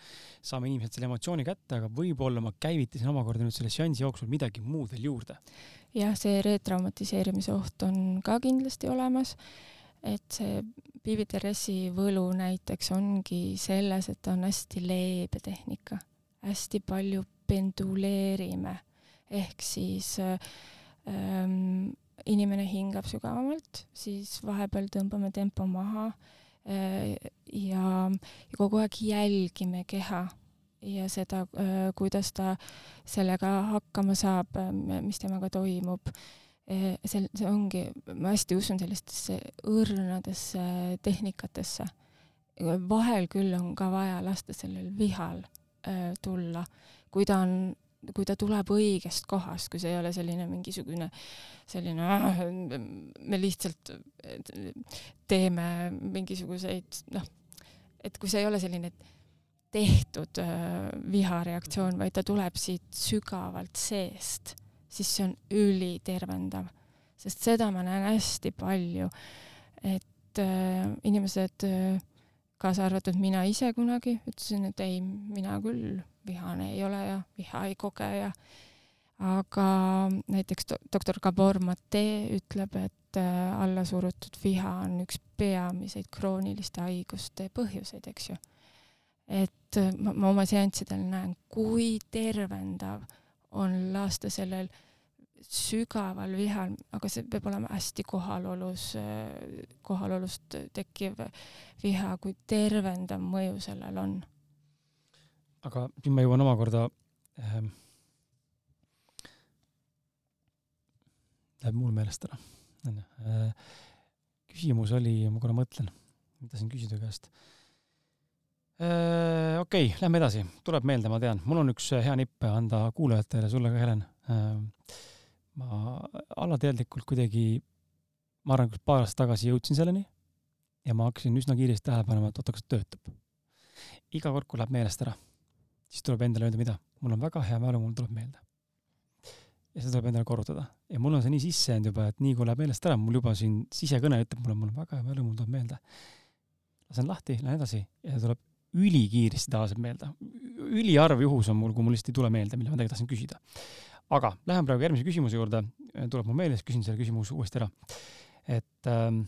saame inimesed selle emotsiooni kätte, aga võib-olla ma käivitasin omakorda nüüd selle seansi jooksul midagi muud veel juurde. jah, see retraumatiseerimise oht on ka kindlasti olemas et see BBTRS-i võlu näiteks ongi selles, et ta on hästi leebe tehnika, hästi palju penduleerime, ehk siis ähm, inimene hingab sügavamalt, siis vahepeal tõmbame tempo maha äh, ja, ja kogu aeg jälgime keha ja seda äh,, kuidas ta sellega hakkama saab, mis temaga toimub see, see ongi, ma hästi usun sellistesse õrnadesse tehnikatesse. vahel küll on ka vaja lasta sellel vihal äh, tulla, kui ta on, kui ta tuleb õigest kohast, kui see ei ole selline mingisugune selline äh,, me lihtsalt teeme mingisuguseid noh, et kui see ei ole selline tehtud äh, vihareaktsioon, vaid ta tuleb siit sügavalt seest siis see on ülitervendav. sest seda ma näen hästi palju, et äh, inimesed äh,, kaasa arvatud mina ise kunagi, ütlesin, et ei, mina küll vihane ei ole ja viha ei koge ja aga näiteks doktor Gabor Mate ütleb, et äh, allasurutud viha on üks peamiseid krooniliste haiguste põhjuseid, eks ju. et äh, ma, ma oma seanssidel näen, kui tervendav on lasta sellel sügaval vihal, aga see peab olema hästi kohalolus, kohalolust tekkiv viha, kui tervendav mõju sellel on. aga nüüd ma jõuan omakorda ähm,, läheb mul meelest ära, onju. Äh, küsimus oli, ma korra mõtlen, mida siin küsida käest Äh, okei okay,, lähme edasi, tuleb meelde, ma tean, mul on üks hea nipp anda kuulajatele, sulle ka, Helen. Äh, ma alateadlikult kuidagi, ma arvan, paar aastat tagasi jõudsin selleni ja ma hakkasin üsna kiiresti tähele panema, et oota, kas töötab. iga kord, kui läheb meelest ära, siis tuleb endale öelda, mida, mul on väga hea mälu, mul tuleb meelde. ja seda tuleb endale korrutada ja mul on see nii sisse jäänud juba, et nii kui läheb meelest ära, mul juba siin sisekõne ütleb mulle, mul on väga hea mälu, mul tuleb meelde. lasen lahti, lähen edasi ja tuleb ülikiiresti tavaliselt meelde. üliharv juhus on mul, kui mul lihtsalt ei tule meelde, mille ma tegelikult tahtsin küsida. aga lähen praegu järgmise küsimuse juurde, tuleb mul meelde, siis küsin selle küsimuse uuesti ära. et ähm,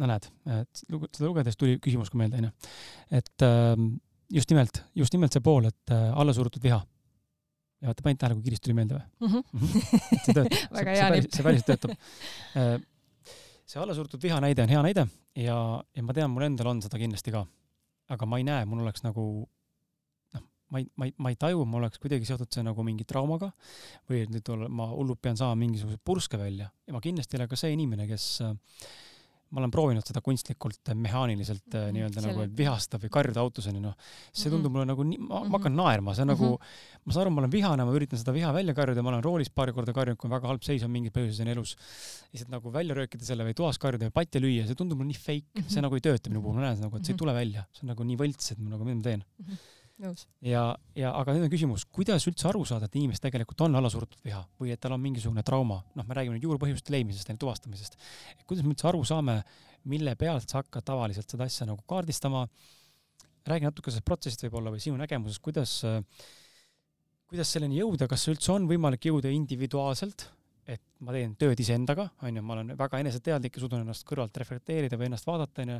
no näed, et seda lugedes tuli küsimus ka meelde, onju. et ähm, just nimelt, just nimelt see pool, et äh, allasurutud viha. ja vaata, panid tähele, kui kiiresti tuli meelde või mm? -hmm. see töötab väga hea nipp. see päriselt töötab äh, see allasurutud viha näide on hea näide ja, ja ma tean, mul endal on seda kindlasti ka aga ma ei näe, mul oleks nagu noh, ma ei, ma ei, ma ei taju, mul oleks kuidagi seotud see nagu mingi traumaga või et nüüd ma hullult pean saama mingisuguse purske välja. Ja ma kindlasti ei ole ka see inimene, kes ma olen proovinud seda kunstlikult mehaaniliselt mm -hmm. nii-öelda nagu vihastada või karjuda autos onju noh, see tundub -hmm. mulle nagu nii, ma, ma hakkan mhm. naerma, see on mm -hmm. nagu, mhm. ma saan aru, ma olen vihane, ma üritan seda viha välja karjuda, ma olen roolis paari korda karjunud, kui väga halb seis on mingis põhjuses elus. lihtsalt nagu välja röökida selle või toas karjuda või patja lüüa, see tundub mulle nii fake mm, -hmm. see nagu ei tööta minu puhul, ma näen nagu, et see ei mhm. tule välja, see on nagu nii võlts, et ma nagu, mida ma teen mm. -hmm. Ja, ja aga nüüd on küsimus, kuidas üldse aru saada, et inimesel tegelikult on allasurutud viha või et tal on mingisugune trauma, noh, me räägime nüüd juurpõhjuste leidmisest ja tuvastamisest. kuidas me üldse aru saame, mille pealt sa hakkad tavaliselt seda asja nagu kaardistama? räägi natuke sellest protsessist võib-olla või sinu nägemusest, kuidas, kuidas selleni jõuda, kas üldse on võimalik jõuda individuaalselt, et ma teen tööd iseendaga, onju, ma olen väga eneseteadlik ja suudan ennast kõrvalt reflekteerida või ennast vaadata, onju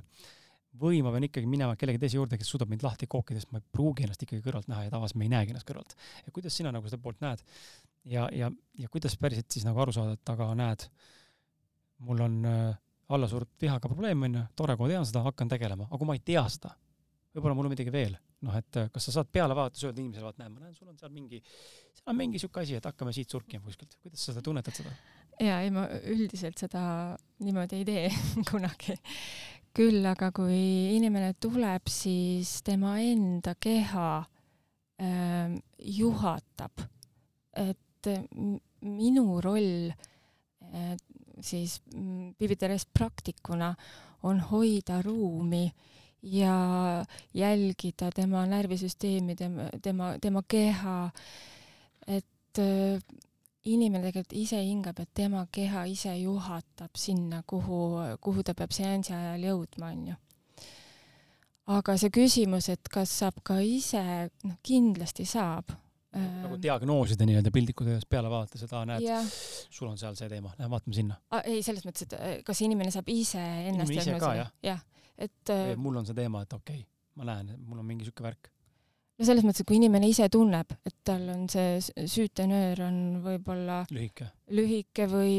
või ma pean ikkagi minema kellegi teise juurde, kes suudab mind lahti kookida, sest ma ei pruugi ennast ikkagi kõrvalt näha ja tavaliselt me ei näegi ennast kõrvalt. ja kuidas sina nagu seda poolt näed? ja, ja, ja kuidas päriselt siis nagu aru saada, et aga näed, mul on äh, allasurutud vihaga probleem, onju, tore, kui ma tean seda, hakkan tegelema, aga kui ma ei tea seda, võib-olla mul on midagi veel, noh, et äh, kas sa saad peale vaadates öelda inimesele, vaat näe, ma näen, sul on seal mingi, seal on mingi sihuke asi, et hakkame siit surkima kuskilt, kuidas sa seda tunnetad seda? jaa, ei ma üldiselt seda niimoodi ei tee kunagi küll aga kui inimene tuleb, siis tema enda keha äh, juhatab, et minu roll äh, siis Bibiteres praktikuna on hoida ruumi ja jälgida tema närvisüsteemi, tema, tema, tema keha, et äh, inimene tegelikult ise hingab, et tema keha ise juhatab sinna, kuhu, kuhu ta peab seansi ajal jõudma, onju. aga see küsimus, et kas saab ka ise, noh, kindlasti saab nagu diagnoosida nii-öelda piltlikult ühes peale vaadata, seda näed, sul on seal see teema, lähme vaatame sinna. ei, selles mõttes, et äh, kas inimene saab ise ennast diagnoosida? jah, et. mul on see teema, et okei okay,, ma näen, et mul on mingi siuke värk no selles mõttes, et kui inimene ise tunneb, et tal on see süütenöör on võib-olla lühike, lühike või,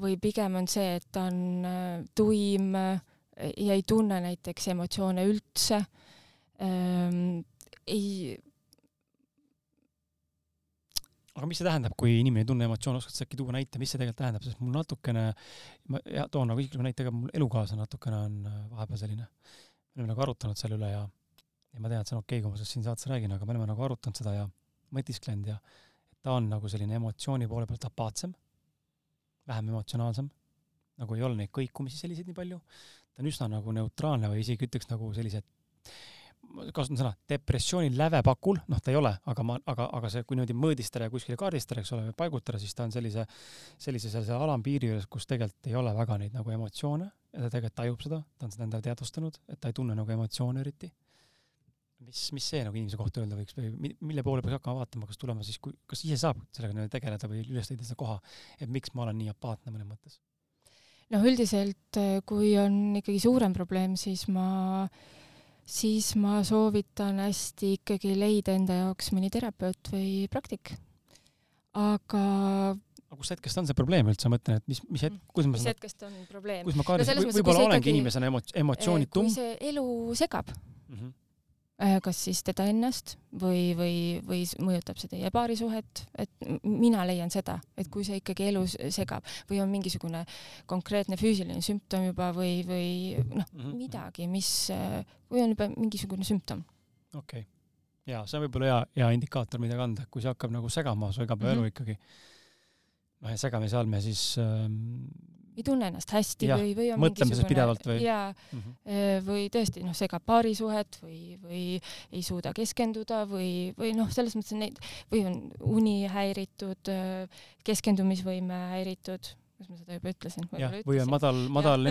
või pigem on see, et ta on äh, tuim äh, ja ei tunne näiteks emotsioone üldse ähm,, ei aga mis see tähendab, kui inimene ei tunne emotsioone, oskad sa äkki tuua näite, mis see tegelikult tähendab, sest mul natukene, ma ja, toon nagu isikliku näite ka, mul elukaaslane natukene on äh, vahepeal selline, me oleme nagu arutanud selle üle ja ja ma tean, et see on okei okay,, kui ma sellest siin saates räägin, aga me oleme nagu arutanud seda ja mõtisklenud ja ta on nagu selline emotsiooni poole pealt apaatsem, vähem emotsionaalsem, nagu ei ole neid kõikumisi selliseid nii palju, ta on üsna nagu neutraalne või isegi ütleks nagu sellised kasutan sõna, depressiooni lävepakul, noh, ta ei ole, aga ma, aga, aga see, kui niimoodi mõõdistada ja kuskile kaardistada, eks ole, või paigutada, siis ta on sellise, sellise sellise alampiiri juures, kus tegelikult ei ole väga neid nagu emotsioone. Ja ta tegelikult tajub seda, ta on seda endale teadvustanud, et ta ei tunne nagu emotsioone eriti mis, mis see nagu inimese kohta öelda võiks või mille poole peaks hakkama vaatama, kas tulema siis, kui, kas ise saab sellega tegeleda või üles leida seda koha, et miks ma olen nii apaatne mõnes mõttes? noh, üldiselt kui on ikkagi suurem probleem, siis ma, siis ma soovitan hästi ikkagi leida enda jaoks mõni terapeut või praktik. aga aga kus hetkest on see probleem üldse, ma mõtlen, et mis, mis hetk, kuidas ma mis hetkest on probleem? kus ma kaardistan no, võib-olla olengi ikkagi, inimesena emotsioonitum. kui see elu segab mm. -hmm kas siis teda ennast või, või, või mõjutab see teie paarisuhet, et mina leian seda, et kui see ikkagi elus segab või on mingisugune konkreetne füüsiline sümptom juba või, või noh -hmm. midagi, mis, või on juba mingisugune sümptom. okei okay., ja see on võib-olla hea, hea indikaator, mida kanda, kui see hakkab nagu segama su igapäevaelu mm -hmm. ikkagi. noh, ja segamise all me siis ähm, ei tunne ennast hästi ja, või, või on mõtlemises pidevalt või? jaa mm, -hmm. või tõesti noh, segab paarisuhet või, või ei suuda keskenduda või, või noh, selles mõttes neid või on uni häiritud, äh, keskendumisvõime häiritud, kas ma seda juba ütlesin? jah, või on madal, madal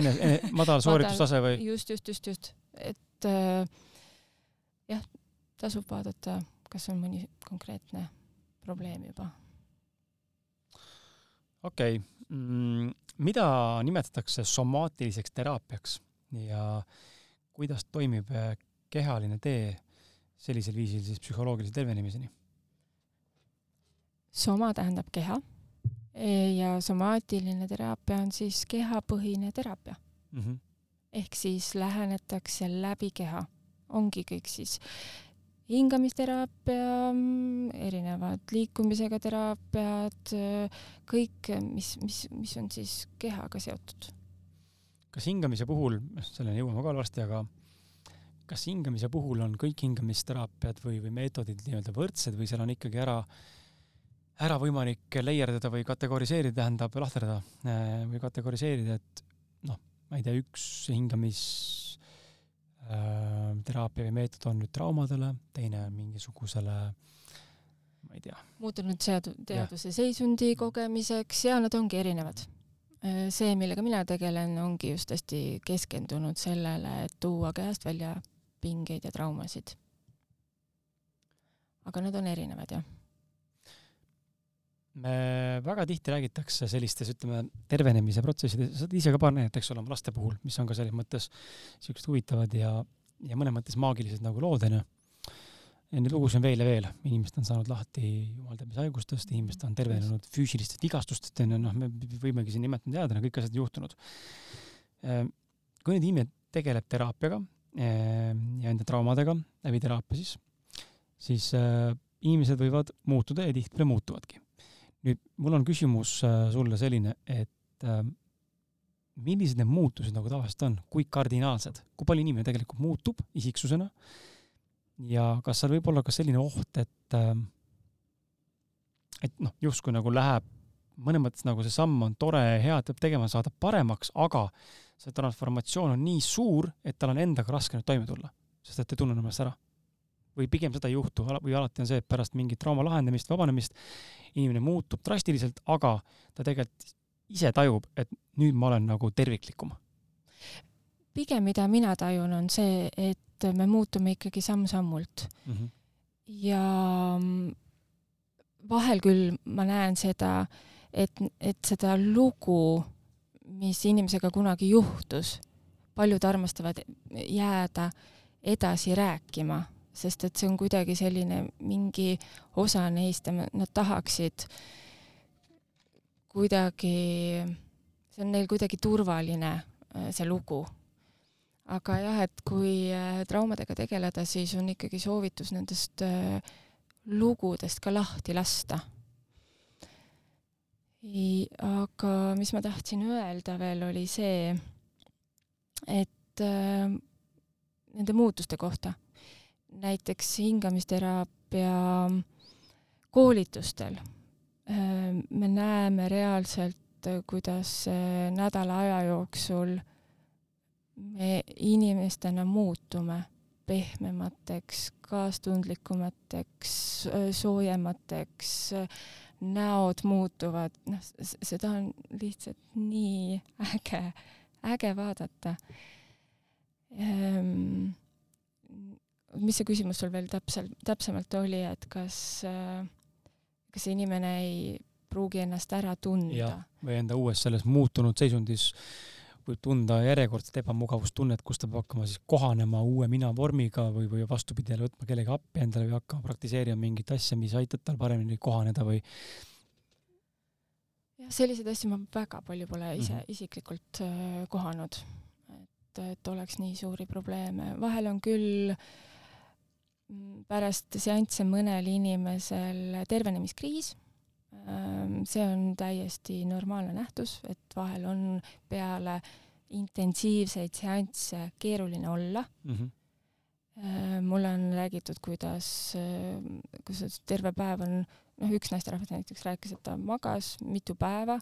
madal sooritustase või? just, just, just, just, et äh, jah, tasub vaadata, kas on mõni konkreetne probleem juba. okei okay mida nimetatakse somaatiliseks teraapiaks ja kuidas toimib äh, kehaline tee sellisel viisil siis psühholoogilise tervenemiseni? soma tähendab keha ja somaatiline teraapia on siis kehapõhine teraapia mm. -hmm. ehk siis lähenetakse läbi keha, ongi kõik siis hingamisteraapia, erinevad liikumisega teraapiad, kõik, mis, mis, mis on siis kehaga seotud. kas hingamise puhul, selleni jõuame ka varsti, aga kas hingamise puhul on kõik hingamisteraapiad või, või meetodid nii-öelda võrdsed või seal on ikkagi ära, ära võimalik layerdada või kategoriseerida, tähendab lahterdada äh, või kategoriseerida, et noh, ma ei tea, üks hingamis teraapia või meetod on nüüd traumadele, teine on mingisugusele ma ei tea. muutunud seadu-, teaduse ja. seisundi kogemiseks ja nad ongi erinevad äh, see, millega mina tegelen, ongi just hästi keskendunud sellele, et tuua kehast välja pingeid ja traumasid. aga nad on erinevad, jah. Me väga tihti räägitakse sellistes, ütleme, tervenemise protsessides, sa oled ise ka paar näidet, eks ole, oma laste puhul, mis on ka selles mõttes siuksed huvitavad ja, ja mõnes mõttes maagilised nagu lood, onju ja neid lugusid on veel ja veel, inimesed on saanud lahti jumal teab mis haigustest, inimesed on tervenenud füüsilistest vigastustest, onju, noh, me võimegi siin nimetada teada, kõik asjad juhtunud. Ehm, kui nüüd inimene tegeleb teraapiaga, Ehm, ja enda traumadega läbi teraapia siis, siis äh, inimesed võivad muutuda ja tihtipeale muutuvadki. Nüüd mul on küsimus äh, sulle selline, et äh, millised need muutused nagu tavaliselt on, kui kardinaalsed, kui palju inimene tegelikult muutub isiksusena? Ja kas seal võib olla ka selline oht, et et noh, justkui nagu läheb mõnes mõttes nagu see samm on tore ja hea, et peab tegema, saada paremaks, aga see transformatsioon on nii suur, et tal on endaga raske nüüd toime tulla, sest et ta ei tunne ennast ära. Või pigem seda ei juhtu, või alati on see, et pärast mingit trauma lahendamist, vabanemist, inimene muutub drastiliselt, aga ta tegelikult ise tajub, et nüüd ma olen nagu terviklikum. pigem, mida mina tajun, on see, et me muutume ikkagi samm-sammult mm. -hmm. ja vahel küll ma näen seda, et, et seda lugu mis inimesega kunagi juhtus, paljud armastavad jääda edasi rääkima, sest et see on kuidagi selline mingi osa neist ja nad tahaksid kuidagi, see on neil kuidagi turvaline, äh, see lugu. aga jah, et kui äh, traumadega tegeleda, siis on ikkagi soovitus nendest äh, lugudest ka lahti lasta aga mis ma tahtsin öelda veel, oli see, et nende muutuste kohta. Näiteks hingamisteraapia koolitustel äh, me näeme reaalselt, kuidas äh, nädala aja jooksul me inimestena muutume pehmemateks, kaastundlikumateks, soojemateks äh,, näod muutuvad, noh, seda on lihtsalt nii äge, äge vaadata ehm,. Mis see küsimus sul veel täpselt, täpsemalt oli, et kas, kas inimene ei pruugi ennast ära tunda? või enda uues selles muutunud seisundis võib tunda järjekordset ebamugavustunnet, kus ta peab hakkama siis kohanema uue mina vormiga või, või vastupidi, jälle võtma kellegi appi endale või hakkama praktiseerima mingit asja, mis aitab tal paremini kohaneda või jah, selliseid asju ma väga palju pole ise mm -hmm. isiklikult äh, kohanud, et, et oleks nii suuri probleeme. vahel on küll mm, pärast seansse mõnel inimesel tervenemiskriis ähm, see on täiesti normaalne nähtus, et vahel on peale intensiivseid seansse keeruline olla mm. -hmm. mulle on räägitud, kuidas, äh, kuidas terve päev on noh, üks naisterahvas näiteks rääkis, et ta magas mitu päeva,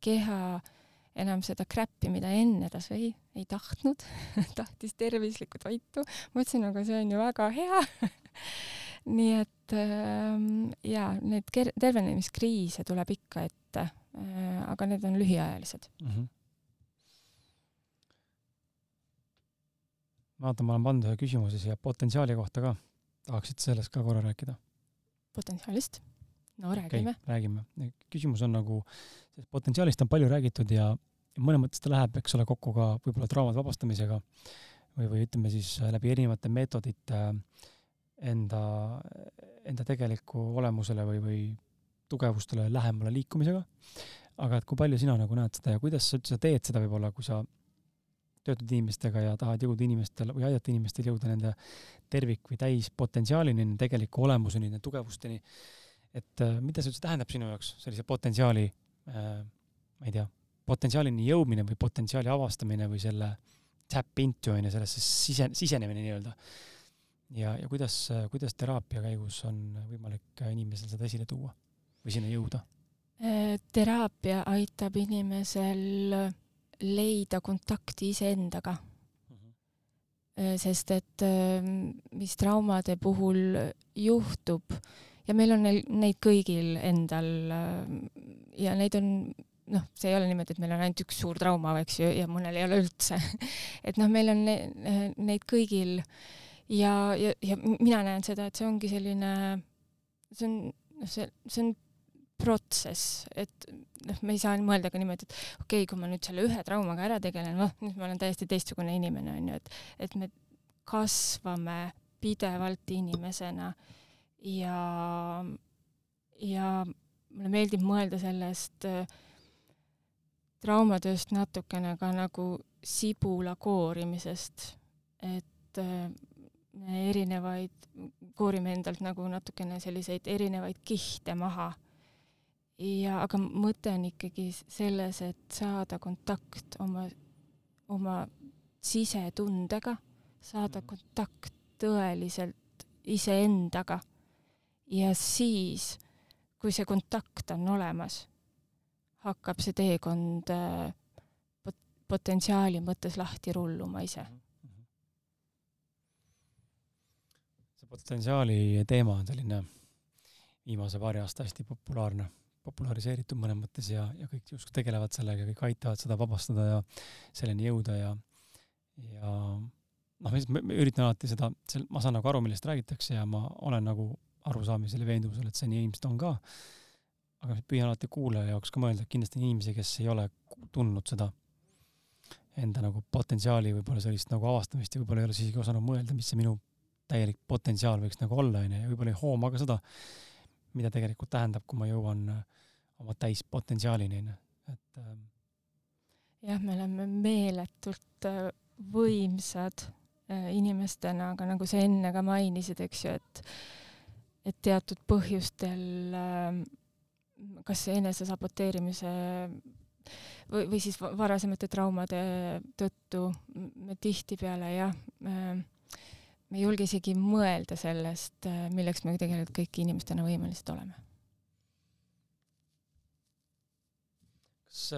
keha enam seda crap'i, mida enne ta sõi, ei tahtnud tahtis tervislikku toitu. ma ütlesin, aga see on ju väga hea nii et äh, jaa, neid tervenemiskriise tuleb ikka ette äh,, aga need on lühiajalised mm. -hmm. vaata, ma olen pannud ühe küsimuse siia potentsiaali kohta ka. tahaksid sellest ka korra rääkida? potentsiaalist? No räägime okay,. räägime. küsimus on nagu, sellest potentsiaalist on palju räägitud ja mõnes mõttes ta läheb, eks ole, kokku ka võib-olla traumade vabastamisega või, või ütleme siis läbi erinevate meetodite enda, enda tegeliku olemusele või, või tugevustele lähemale liikumisega. aga et kui palju sina nagu näed seda ja kuidas sa üldse teed seda võib-olla, kui sa töötad inimestega ja tahad jõuda inimestel või aidata inimestel jõuda nende tervik- või täispotentsiaalini, tegeliku olemuseni, tugevusteni et äh, mida see üldse tähendab sinu jaoks, sellise potentsiaali äh,, ma ei tea, potentsiaalini jõudmine või potentsiaali avastamine või selle tap into on ju, sellesse sise, sisenemine nii-öelda. ja, ja kuidas, kuidas teraapia käigus on võimalik inimesel seda esile tuua või sinna jõuda? Äh, teraapia aitab inimesel leida kontakti iseendaga mm. -hmm. sest et mis traumade puhul juhtub ja meil on neil, neid kõigil endal ähm, ja neid on noh, see ei ole niimoodi, et meil on ainult üks suur trauma, eks ju, ja mõnel ei ole üldse. Et noh, meil on ne, neid kõigil. Ja, ja, ja mina näen seda, et see ongi selline, see on, noh, see, see on protsess, et noh, me ei saa mõelda ka niimoodi, et okei okay,, kui ma nüüd selle ühe traumaga ära tegelen, noh, nüüd ma olen täiesti teistsugune inimene, onju, et, et me kasvame pidevalt inimesena ja, ja mulle meeldib mõelda sellest äh, traumatööst natukene ka nagu sibula koorimisest, et äh, me erinevaid, koorime endalt nagu natukene selliseid erinevaid kihte maha. ja aga mõte on ikkagi selles, et saada kontakt oma, oma sisetundega, saada mhm. kontakt tõeliselt iseendaga ja siis, kui see kontakt on olemas hakkab see teekond äh, pot-, potentsiaali mõttes lahti rulluma ise. see potentsiaali teema on selline viimase paari aasta hästi populaarne, populariseeritud mõnes mõttes ja, ja kõik justkui tegelevad sellega, kõik aitavad seda vabastada ja selleni jõuda ja, ja noh, ma üritan alati seda, ma saan nagu aru, millest räägitakse ja ma olen nagu arusaamisel ja veendumusel, et see nii ilmselt on ka. Aga püüan alati kuulaja jaoks ka mõelda, et kindlasti on inimesi, kes ei ole tundnud seda enda nagu potentsiaali võib-olla sellist nagu avastamist ja võib-olla ei ole isegi osanud mõelda, mis see minu täielik potentsiaal võiks nagu olla, onju, ja võib-olla ei hooma ka seda, mida tegelikult tähendab, kui ma jõuan äh, oma täispotentsiaalini, onju, et ähm.... jah, me oleme meeletult äh, võimsad äh, inimestena, aga nagu sa enne ka mainisid, eks ju, et et teatud põhjustel äh, kas enesesaboteerimise või, või siis varasemate traumade tõttu me tihtipeale jah, me ei julge isegi mõelda sellest, milleks me tegelikult kõik inimestena võimelised oleme. kas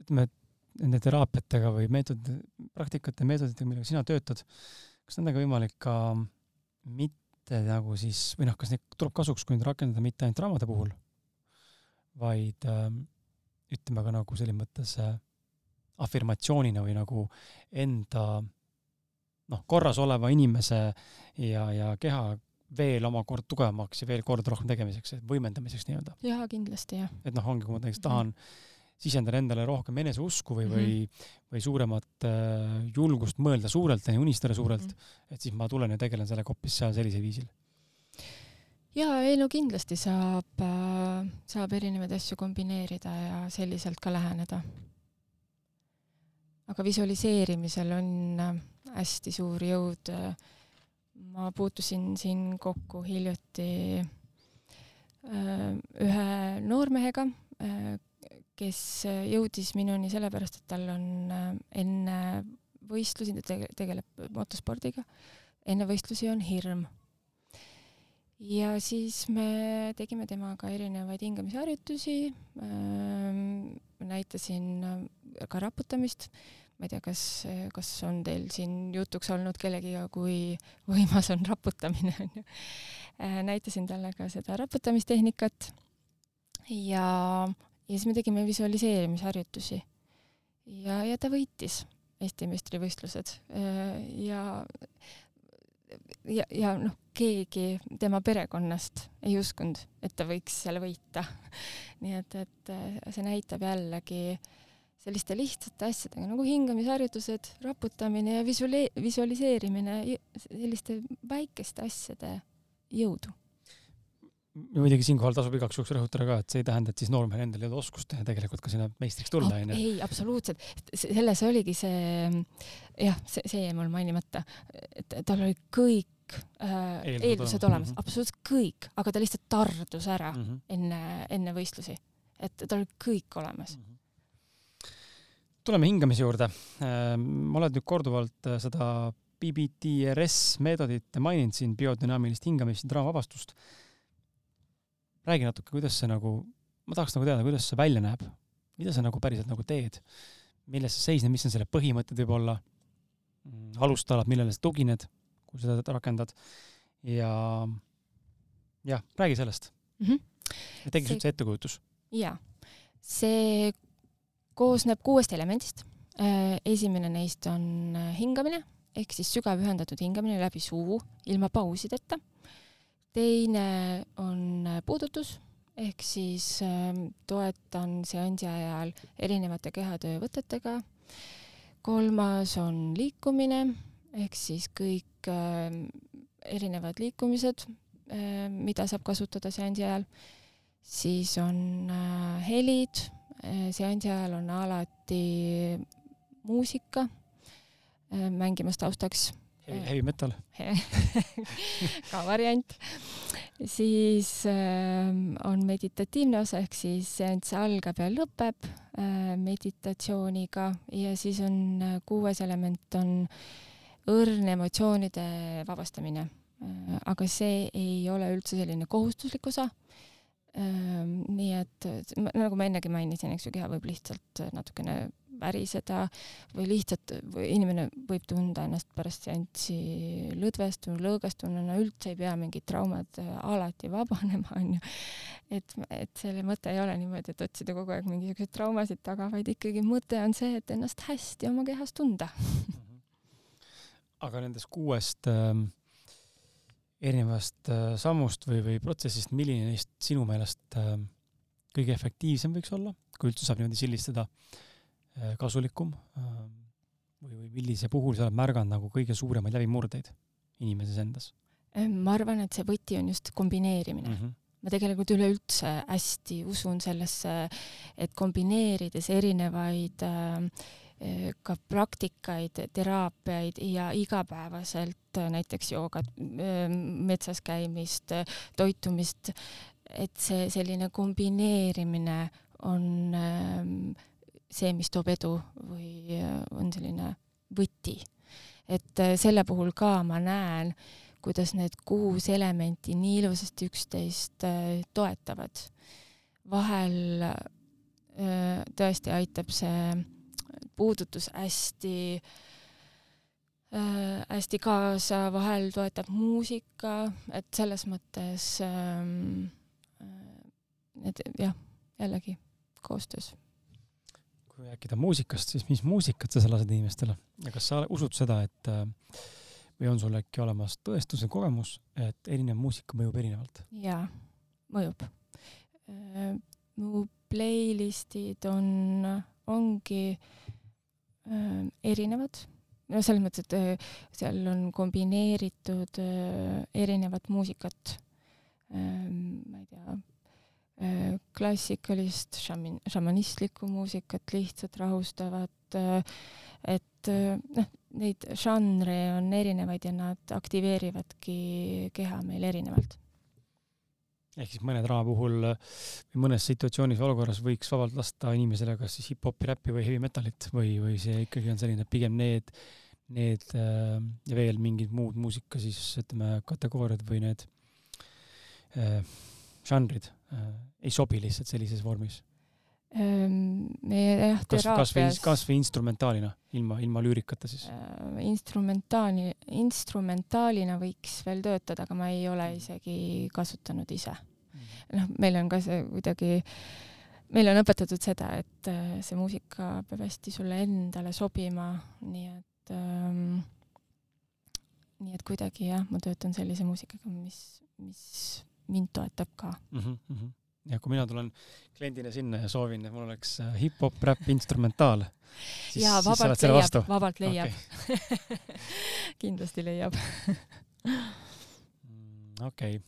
ütleme, et nende teraapiatega või meetod, praktikate, meetoditega, millega sina töötad, kas nendega võimalik ka mitte nagu siis, või noh, kas neid tuleb kasuks, kui neid rakendada mitte ainult traumade puhul vaid äh, ütleme ka nagu selles mõttes äh, afirmatsioonina või nagu enda noh, korras oleva inimese ja, ja keha veel omakorda tugevamaks ja veel korda rohkem tegemiseks, võimendamiseks nii-öelda. jaa, kindlasti jah. et noh, ongi, kui ma näiteks tahan mm -hmm. Sisendada endale rohkem eneseusku või mm, -hmm. või, või suuremat äh, julgust mõelda suurelt ja unistada suurelt mm, -hmm. et siis ma tulen ja tegelen sellega hoopis seal sellisel viisil jaa, ei no kindlasti saab, äh, saab erinevaid asju kombineerida ja selliselt ka läheneda. aga visualiseerimisel on äh, hästi suur jõud. ma puutusin siin kokku hiljuti äh, ühe noormehega, kes jõudis minuni sellepärast, et tal on enne võistlusi, ta tegeleb motospordiga, enne võistlusi on hirm. Ja siis me tegime temaga erinevaid hingamisharjutusi ähm,, näitasin äh, ka raputamist, ma ei tea, kas, kas on teil siin jutuks olnud kellegiga, kui võimas on raputamine, onju. Äh, näitasin talle ka seda raputamistehnikat. Ja, ja siis me tegime visualiseerimisharjutusi. ja, ja ta võitis Eesti meistrivõistlused äh, ja ja, ja noh, keegi tema perekonnast ei uskunud, et ta võiks seal võita. nii et, et äh, see näitab jällegi selliste lihtsate asjadega nagu hingamisharjutused, raputamine ja visuaali-, visualiseerimine, selliste väikeste asjade jõudu muidugi siinkohal tasub igaks juhuks rõhutada ka, et see ei tähenda, et siis noormehel endal ei ole oskust tegelikult ka sinna meistriks tulla, onju. ei, absoluutselt. selles oligi see, jah, see, see jäi mul mainimata, et tal oli kõik äh, eeldused olemas mm, -hmm. absoluutselt kõik, aga ta lihtsalt tardus ära mm -hmm. enne, enne võistlusi. et tal oli kõik olemas mm. -hmm tuleme hingamise juurde. ma olen nüüd korduvalt seda BBTRS meetodit maininud siin, biodünaamilist hingamist ja draamavabastust. Räägi natuke, kuidas see nagu, ma tahaks nagu teada, kuidas see välja näeb, mida sa nagu päriselt nagu teed, milles see seisneb, mis on selle põhimõtted võib-olla, mm, alustalad, millele sa tugined, kui seda rakendad ja jah, räägi sellest mm. -hmm. tegiks see... üldse ettekujutus? jaa, see koosneb kuuest elemendist. Äh, esimene neist on äh, hingamine ehk siis sügav ühendatud hingamine läbi suu ilma pausideta. teine on puudutus ehk siis toetan seansi ajal erinevate kehatöövõtetega. kolmas on liikumine ehk siis kõik erinevad liikumised, mida saab kasutada seansi ajal siis on äh, helid, äh, seansi ajal on alati muusika äh, mängimas taustaks. Heavy metal ka variant. siis on meditatiivne osa ehk siis seanss algab ja lõpeb meditatsiooniga ja siis on kuues element on õrn emotsioonide vabastamine. aga see ei ole üldse selline kohustuslik osa Ehm, nii et nagu ma ennegi mainisin, eks ju, keha võib lihtsalt natukene väriseda või lihtsalt või inimene võib tunda ennast pärast seanssi lõdvestuna, lõõgastununa, üldse ei pea mingid traumad äh, alati vabanema, onju. et, et selle mõte ei ole niimoodi, et otsida kogu aeg mingisuguseid traumasid taga, vaid ikkagi mõte on see, et ennast hästi oma kehas tunda. Aga nendest kuuest ähm erinevast äh, sammust või, või protsessist, milline neist sinu meelest äh, kõige efektiivsem võiks olla, kui üldse saab niimoodi sildistada, äh, kasulikum või, või millise puhul sa oled märganud nagu kõige suuremaid läbimurdeid inimeses endas? ma arvan, et see võti on just kombineerimine mm. -hmm ma tegelikult üleüldse hästi usun sellesse, et kombineerides erinevaid äh, ka praktikaid, teraapiaid ja igapäevaselt näiteks joogat, metsas käimist, toitumist, et see selline kombineerimine on see, mis toob edu või on selline võti. et selle puhul ka ma näen, kuidas need kuus elementi nii ilusasti üksteist toetavad. vahel tõesti aitab see puudutus hästi äh, hästi kaasa, vahel toetab muusika, et selles mõttes ähm, äh, et jah, jällegi koostöös. Kui rääkida muusikast, siis mis muusikat sa lased inimestele ja kas sa usud seda, et äh, või on sul äkki olemas tõestus ja kogemus, et erinev muusika mõjub erinevalt? jaa, mõjub. Äh, mu playlist'id on, ongi äh, erinevad, no selles mõttes, et seal on kombineeritud erinevat muusikat äh,, ma ei tea äh,, klassikalist, šamin-, šamanistlikku muusikat, lihtsalt rahustavat et noh, neid žanre on erinevaid ja nad aktiveerivadki keha meil erinevalt. Ehk siis mõne draama puhul või mõnes situatsioonis või olukorras võiks vabalt lasta inimesele kas siis hip-hopi, räppi või heavy metalit või, või see ikkagi on selline pigem need, need ja veel mingid muud muusika siis ütleme kategooriad või need äh, žanrid äh, ei sobi lihtsalt sellises vormis meie jah, teraapias kas, kas või instrumentaalina, ilma, ilma lüürikata siis äh,? instrumentaali, instrumentaalina võiks veel töötada, aga ma ei ole isegi kasutanud ise. noh, meil on ka see kuidagi, meile on õpetatud seda, et äh, see muusika peab hästi sulle endale sobima, nii et ähm, nii et kuidagi jah, ma töötan sellise muusikaga, mis, mis mind toetab ka mm. -hmm ja kui mina tulen kliendina sinna ja soovin, et mul oleks äh, hip-hop, räpp, instrumentaal, siis, jaa, vabalt siis leiab, vabalt leiab okay. kindlasti leiab mm, okei okay.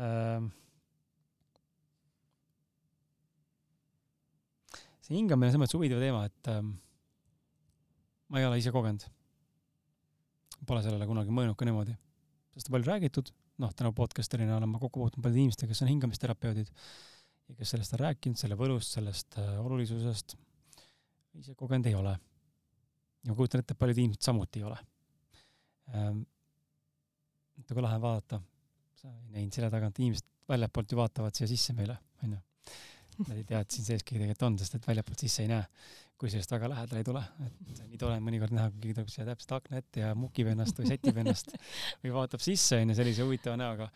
ähm.. see hingamine on selles mõttes huvitav teema, et ähm, ma ei ole ise kogenud. Pole sellele kunagi mõelnud ka niimoodi, sest palju räägitud noh, tänu podcaster'ina olen ma kokku puutunud paljude inimestega, kes on hingamisterapeudid ja kes sellest on rääkinud, selle võlust, sellest äh, olulisusest. ise kogenud ei ole. ja ma kujutan ette, et paljud inimesed samuti ei ole ähm,. et aga lahe vaadata, sa ei näinud selja tagant, inimesed väljapoolt ju vaatavad siia sisse meile, onju. Nad ei tea, et siin sees keegi tegelikult on, sest et väljapoolt sisse ei näe, kui sellest väga lähedale ei tule. et nii tore on mõnikord näha, kui keegi tuleb siia täpselt akna ette ja mukib ennast või sätib ennast või vaatab sisse, onju, sellise huvitava näoga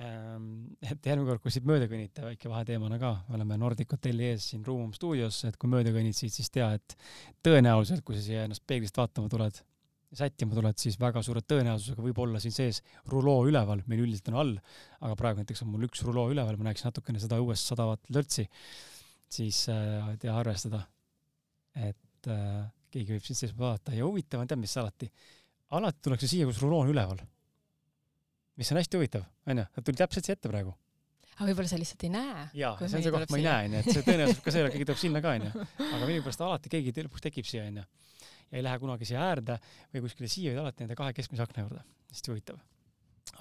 ähm,. et järgmine kord, kui siit mööda kõnnite, väike vaheteemana ka, me oleme Nordic Hotelli ees siin Ruumum stuudios, et kui mööda kõnnid siit, siis tea, et tõenäoliselt, kui sa siia ennast peeglist vaatama tuled, sättima tuled, siis väga suure tõenäosusega võib olla siin sees ruloo üleval, meil üldiselt on all, aga praegu näiteks on mul üks ruloo üleval, ma näeks natukene seda õues sadavat lörtsi, siis äh, tea arvestada, et äh, keegi võib siin sees vaadata ja huvitav on, tead mis alati, alati tullakse siia, kus ruloo on üleval. mis on hästi huvitav, onju, ta tuli täpselt siia ette praegu aga võib-olla sa lihtsalt ei näe. jaa, see on see koht, ma ei näe, onju, et see tõenäoliselt ka see, keegi tuleb sinna ka, onju. aga millegipärast alati keegi lõpuks tekib siia, onju ja ei lähe kunagi siia äärde või kuskile siia, vaid alati nende kahe keskmise akna juurde. hästi huvitav.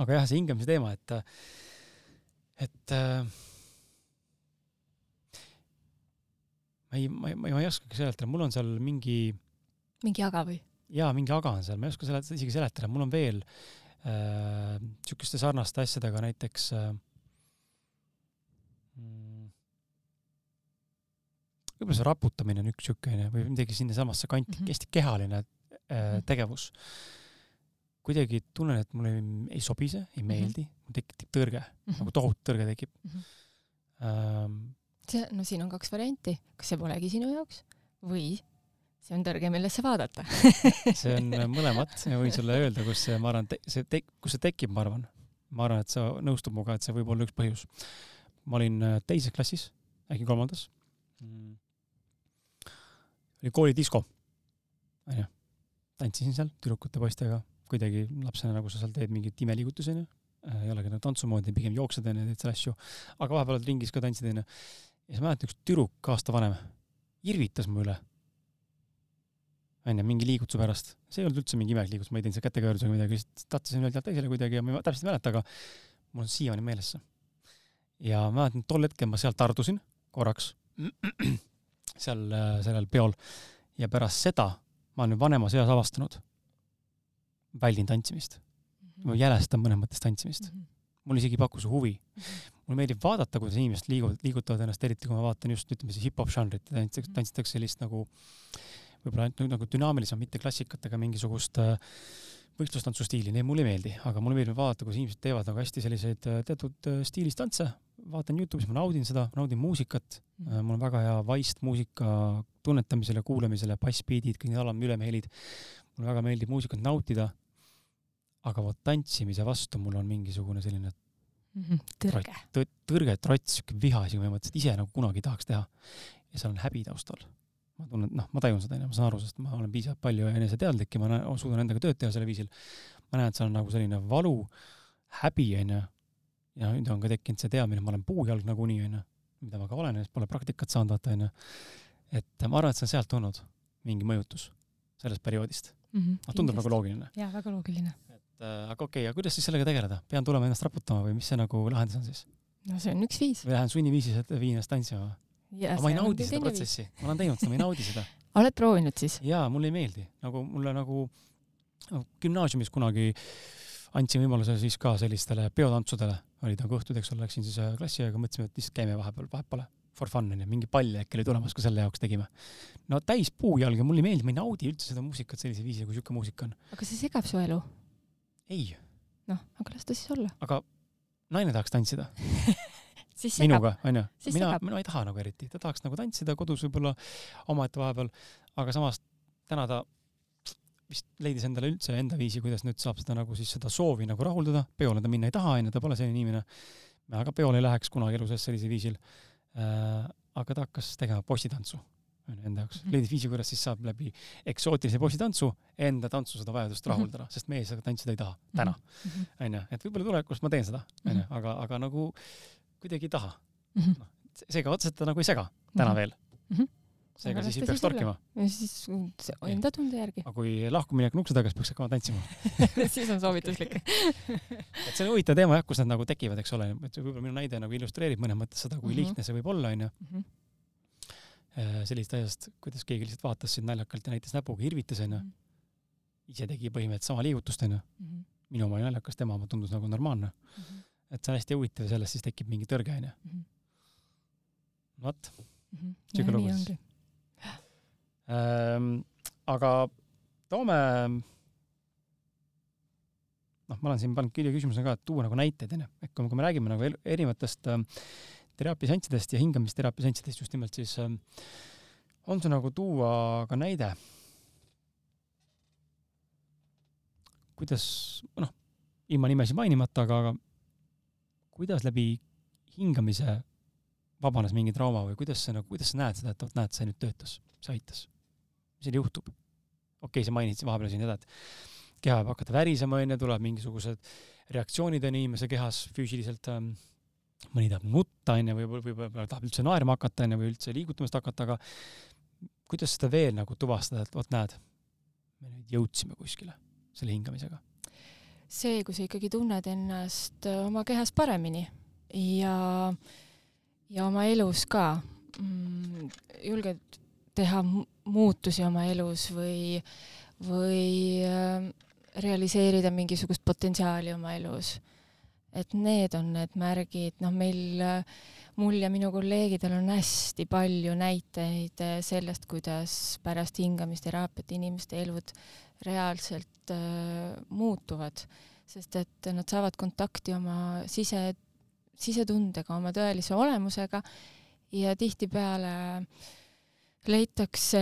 aga jah, see hingamise teema, et, et äh, ma ei, ma ei, ma ei oskagi seletada, mul on seal mingi mingi aga või? jaa, mingi aga on seal, ma ei oska seletada, isegi seletada, mul on veel äh, sarnaste asjadega näiteks äh, võib-olla see raputamine on üks niisugune või midagi sinnasamasse kanti mm, -hmm. hästi kehaline äh, tegevus. kuidagi tunnen, et mulle ei, ei sobi see, ei mhm. meeldi mm, -hmm. mul tekib tõrge mm, -hmm. nagu tohutu tõrge tekib mm. -hmm. Ähm, see, no siin on kaks varianti, kas see polegi sinu jaoks või see on tõrge, millesse vaadata see on mõlemat ja võin sulle öelda, kus see, ma arvan, see te-, kus see tekib, ma arvan. ma arvan, et sa nõustud minuga, et see võib olla üks põhjus. ma olin äh, teises klassis, äkki kolmandas mm oli koolidisko, onju. tantsisin seal tüdrukute, poistega, kuidagi lapsena nagu sa seal teed mingeid imeliigutusi, onju. Äh, ei olegi nagu tantsu moodi, pigem jooksed, onju, teed seal asju. aga vahepeal oled ringis ka tantsid, onju. Ja siis mäletan, üks tüdruk aasta vanem irvitas mu üle. onju, mingi liigutuse pärast. see ei olnud üldse mingi imelik liigutus, ma ei teinud seal kätekõverdusega midagi, lihtsalt tattasin ühelt jaolt teisele kuidagi ja ma täpselt ei mäleta, aga mul on siiamaani meeles see. ja mäletan, tol hetkel ma sealt tardusin korraks seal äh, sellel peol ja pärast seda ma olen vanemas eas avastanud, väldin tantsimist mm. -hmm. ma jälestan mõnes mõttes tantsimist mm. -hmm. mul isegi ei paku see huvi mm. -hmm. Mulle meeldib vaadata, kuidas inimesed liiguvad, liigutavad ennast, eriti kui ma vaatan just ütleme siis hip-hop žanrit, tantsitakse, tantsitakse sellist nagu võib-olla ainult nagu dünaamilisem, mitte klassikat, aga mingisugust äh, võistlustantsustiili, need mulle ei meeldi, aga mulle meeldib vaadata, kuidas inimesed teevad nagu hästi selliseid äh, teatud stiilis tantse, vaatan Youtube'is, ma naudin seda, naudin muusikat mm, -hmm. mul on väga hea vaist muusika tunnetamisele, kuulamisele, bassbeat'id, kõik need alam-, ülemhelid. mulle väga meeldib muusikat nautida. aga vot tantsimise vastu mul on mingisugune selline. Tõrge, tõrge, trots, siuke viha isegi, ma mõtlesin, et ise nagu kunagi tahaks teha. ja seal on häbi taustal. ma tunnen, noh, ma tajun seda, onju, ma saan aru, sest ma olen piisavalt palju eneseteadlik ja ma näen, suudan endaga tööd teha sellel viisil. ma näen, et seal on nagu selline valu, häbi, onju ja nüüd on ka tekkinud see teadmine, ma olen puujalg nagunii, onju, mida ma ka olen, pole praktikat saanud, vaata, onju. et ma arvan, et see on sealt tulnud, mingi mõjutus sellest perioodist mm. -hmm, no, tundub nagu loogiline. jaa, väga loogiline. Et äh, aga okei okay,, aga kuidas siis sellega tegeleda? pean tulema ennast raputama või mis see nagu lahendus on siis? no see on üks viis. või lähen sunniviisis, et viin ennast tantsima? aga ma ei naudi seda protsessi, ma olen teinud seda, ma ei naudi seda. oled proovinud siis? jaa, mulle ei meeldi, nagu mulle nagu no, gümnaasiumis kunagi andsin võimaluse siis ka sellistele peotantsudele olid nagu õhtud, eks ole, läksin siis äh, klassiõega, mõtlesime, et lihtsalt käime vahepeal, vahet pole, for fun onju, mingi pall äkki oli tulemas, ka selle jaoks tegime. no täis puujalg ja mulle ei meeldi, ma ei naudi üldse seda muusikat sellisel viisil, kui siuke muusika on. aga see segab su elu? Ei. noh, aga las ta siis olla. aga naine tahaks tantsida minuga, onju. mina, mina ei taha nagu eriti, ta tahaks nagu tantsida kodus võib-olla omaette vahepeal, aga samas täna ta vist leidis endale üldse enda viisi, kuidas nüüd saab seda nagu siis seda soovi nagu rahuldada, peole ta minna ei taha, onju, ta pole selline inimene. ka peole ei läheks kunagi elu sees sellisel viisil äh,. aga ta hakkas tegema bossitantsu, onju, enda jaoks mm. -hmm. leidis viisi, kuidas siis saab läbi eksootilise bossitantsu enda tantsu seda vajadust mm -hmm. rahuldada, sest mees seda tantsida ei taha täna, mhm. onju, et võib-olla tulevikus ma teen seda, onju, mhm. aga, aga nagu kuidagi ei taha mm. -hmm. noh, seega otseselt ta nagu ei sega täna mm -hmm. veel mm. -hmm seega siis ei peaks torkima. siis enda tunde järgi. aga kui lahkuminek on ukse taga, siis peaks hakkama tantsima siis on soovituslik et see on huvitav teema jah, kus need nagu tekivad, eks ole, et võib-olla minu näide nagu illustreerib mõnes mõttes seda, kui mm -hmm. lihtne see võib olla, onju. Äh, sellisest asjast, kuidas keegi lihtsalt vaatas sind naljakalt ja näitas näpuga, irvitas onju Mhm. ise tegi põhimõtteliselt sama liigutust onju Mhm. minu oma oli naljakas tema oma tundus nagu normaalne Mhm. et see on hästi huvitav ja sellest siis tekib mingi tõrge onju Mhm. vot Mhm. Sihuke Ja lugu nii siis. ähm, aga toome noh ma olen siin pannud kirja küsimusena ka et tuua nagu näiteid onju et kui me, kui me räägime nagu erinevatest ähm, teraapiaseanssidest ja hingamisteraapiaseanssidest just nimelt siis ähm, on sul nagu tuua ka näide. Kuidas noh ilma nimesid mainimata aga aga kuidas läbi hingamise vabanes mingi trauma või kuidas sa nagu kuidas sa näed seda et vot näed see nüüd töötas see aitas? Mis seal juhtub? Okei okay, sa mainisid vahepeal siin seda et keha võib hakata värisema onju tuleb mingisugused reaktsioonid on inimese kehas füüsiliselt ähm, mõni tahab nutta onju või võib- võib-olla tahab üldse naerma hakata onju või üldse liigutamist hakata aga kuidas seda veel nagu tuvastada et vot näed me nüüd jõudsime kuskile selle hingamisega see, kui sa ikkagi tunned ennast oma kehas paremini ja, ja oma elus ka mm, julged teha mu- muutusi oma elus või, või äh, realiseerida mingisugust potentsiaali oma elus. Et need on need märgid, noh, meil, äh, mul ja minu kolleegidel on hästi palju näiteid äh, sellest, kuidas pärast hingamisteraapiat inimeste elud reaalselt äh, muutuvad, sest et nad saavad kontakti oma sise, sisetundega, oma tõelise olemusega. Ja tihtipeale leitakse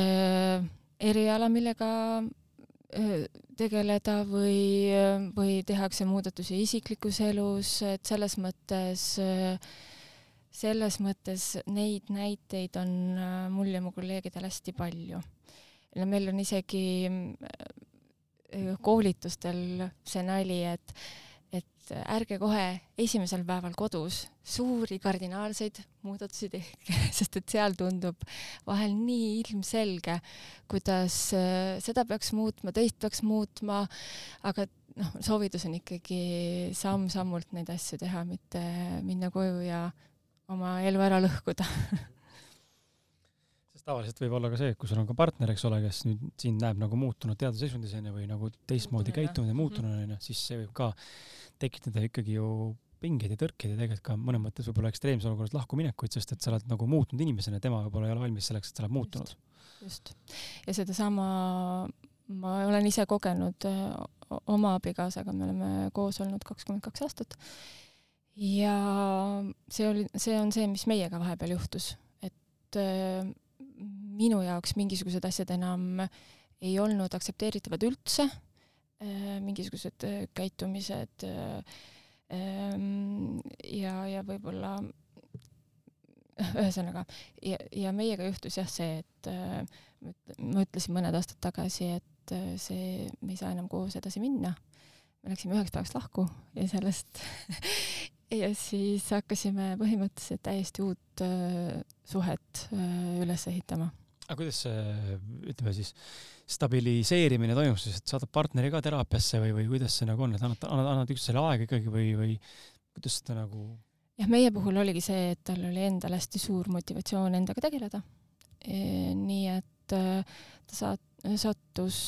eriala, millega äh, tegeleda või, või tehakse muudatusi isiklikus elus, et selles mõttes, selles mõttes neid näiteid on äh, mul ja mu kolleegidel hästi palju. ja meil on isegi äh, koolitustel see nali, et, et ärge kohe esimesel päeval kodus suuri kardinaalseid muudatusi tehke, sest et seal tundub vahel nii ilmselge, kuidas äh, seda peaks muutma, teist peaks muutma, aga noh, soovitus on ikkagi samm-sammult neid asju teha, mitte minna koju ja oma elu ära lõhkuda tavaliselt võib olla ka see, et kui sul on ka partner, eks ole, kes nüüd sind näeb nagu muutunud teadusseisundis onju või nagu teistmoodi käitunud ja Mhm. muutunud onju, siis see võib ka tekitada ikkagi ju pingeid ja tõrkeid ja tegelikult ka mõnes mõttes võib-olla ekstreemses olukorras lahkuminekuid, sest et sa oled nagu muutunud inimesena ja tema võib-olla ei ole valmis selleks, et sa oled muutunud. just. ja sedasama ma olen ise kogenud äh, oma abikaasaga, me oleme koos olnud kakskümmend kaks aastat. ja see oli, see on see, mis meiega vahepeal juhtus, et äh, minu jaoks mingisugused asjad enam ei olnud aktsepteeritavad üldse, mingisugused äh, käitumised äh, ähm, ja, ja võib-olla ühesõnaga ja, ja meiega juhtus jah see, et äh, ma üt- ma ütlesin mõned aastad tagasi, et äh, see, me ei saa enam koos edasi minna. me läksime üheks päevaks lahku ja sellest ja siis hakkasime põhimõtteliselt täiesti uut äh, suhet äh, üles ehitama. Aga kuidas see, ütleme siis, stabiliseerimine toimub siis, et saadad partneri ka teraapiasse või, või kuidas see nagu on, et annad, annad, annad üksteisele aega ikkagi või, või kuidas seda nagu jah, meie puhul oligi see, et tal oli endal hästi suur motivatsioon endaga tegeleda. nii et äh, ta saat-, sattus,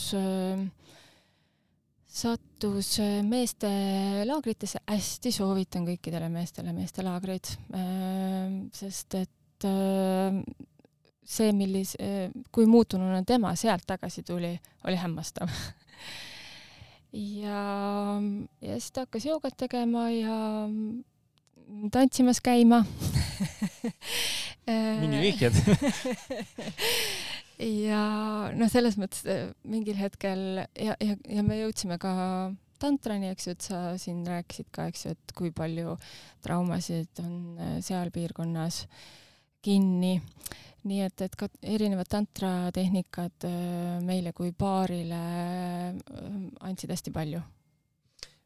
sattus äh, meestelaagritesse, hästi soovitan kõikidele meestele meestelaagreid, sest et äh, see, millise, kui muutununa tema sealt tagasi tuli, oli hämmastav. Ja, ja siis ta hakkas joogat tegema ja tantsimas käima. Mingi vihjed. Ja noh, selles mõttes mingil hetkel ja, ja, ja me jõudsime ka tantrani, eks ju, et sa siin rääkisid ka, eks ju, et kui palju traumasid on äh, seal piirkonnas kinni. Nii et, et ka erinevad tantratehnikad äh, meile kui paarile äh, andsid hästi palju.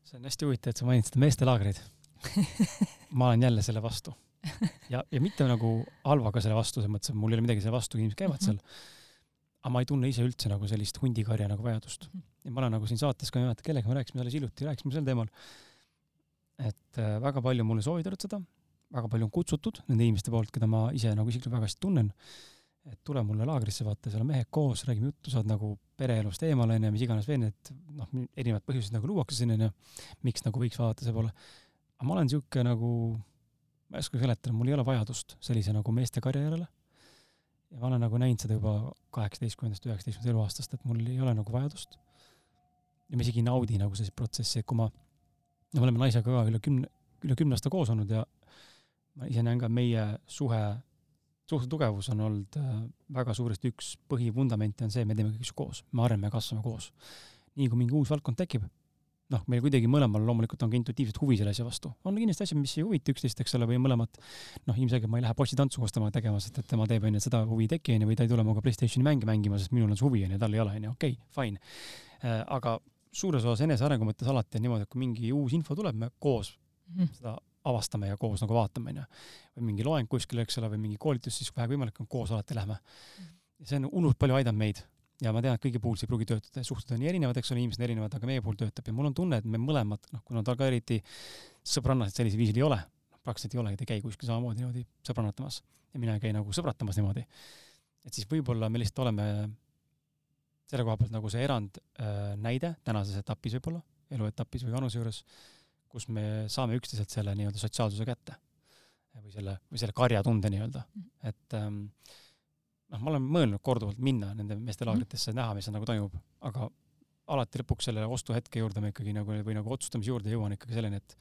see on hästi huvitav, et sa mainid seda meestelaagreid ma olen jälle selle vastu. ja, ja mitte nagu halvaga selle vastu, selles mõttes, et mul ei ole midagi selle vastu, inimesed käivad seal. aga ma ei tunne ise üldse nagu sellist hundikarja nagu vajadust. ja ma olen nagu siin saates ka, ei mäleta kellega me rääkisime alles hiljuti, rääkisime sel teemal. et äh, väga palju mulle soovitanud seda, väga palju on kutsutud nende inimeste poolt, keda ma ise nagu isiklikult väga hästi tunnen. et tule mulle laagrisse, vaata, seal on mehed koos, räägime juttu, saad nagu pereelust eemale onju, mis iganes veel need noh, erinevad põhjused nagu luuakse siin onju, miks nagu võiks vaadata see poole. aga ma olen sihuke nagu, ma ei oska seletada, mul ei ole vajadust sellise nagu meeste karjäärile. ja ma olen nagu näinud seda juba kaheksateistkümnendast, üheksateistkümnendast eluaastast, et mul ei ole nagu vajadust. ja ma isegi ei naudi nagu sellist protsessi, et kui ma, no me oleme naisega ka üle kümne, üle kümne aasta koos olnud ja ma ise näen ka meie suhe suhte tugevus on olnud äh, väga suuresti üks põhivundamente on see, me teeme kõik koos, me areneme ja kasvame koos. nii kui mingi uus valdkond tekib, noh, meil kuidagi mõlemal loomulikult on ka intuitiivselt huvi selle asja vastu. on kindlasti asjad, mis ei huvita üksteist, eks ole, või mõlemad, noh, ilmselgelt ma ei lähe bossitantsu koos temaga tegema, sest et tema teeb, onju, seda huvi ei teki, onju, või ta ei tule minuga Playstationi mänge mängima, sest minul on see huvi, onju, tal ei ole, onju, okei okay,, fine. Äh, aga suures osas enesearengu mõttes alati on niimoodi, et kui mingi uus info tuleb, me koos mm -hmm. seda avastame ja koos nagu vaatame, onju. või mingi loeng kuskil, eks ole, või mingi koolitus, siis kui vähegi võimalik on, koos alati lähme. see on hullult palju aidanud meid ja ma tean, et kõigi puhul see ei pruugi töötada, suhted on nii erinevad, eks ole, inimesed on erinevad, aga meie puhul töötab ja mul on tunne, et me mõlemad, noh, kuna tal ka eriti sõbrannased sellisel viisil ei ole, praktiliselt ei olegi, ta ei käi kuskil samamoodi niimoodi sõbrannatamas ja mina ei käi nagu sõbratamas niimoodi. et siis võib-olla me lihtsalt oleme selle koha pealt nagu see erand äh, näide tänases etapis võib-olla, eluetapis või vanuse juures kus me saame üksteiselt selle nii-öelda sotsiaalsuse kätte või selle, või selle karjatunde nii-öelda, mhm. et ähm, noh, ma olen mõelnud korduvalt minna nende meeste mhm. laagritesse, näha, mis seal nagu toimub, aga alati lõpuks selle ostuhetke juurde ma ikkagi nagu või nagu otsustamise juurde jõuan ikkagi selleni, et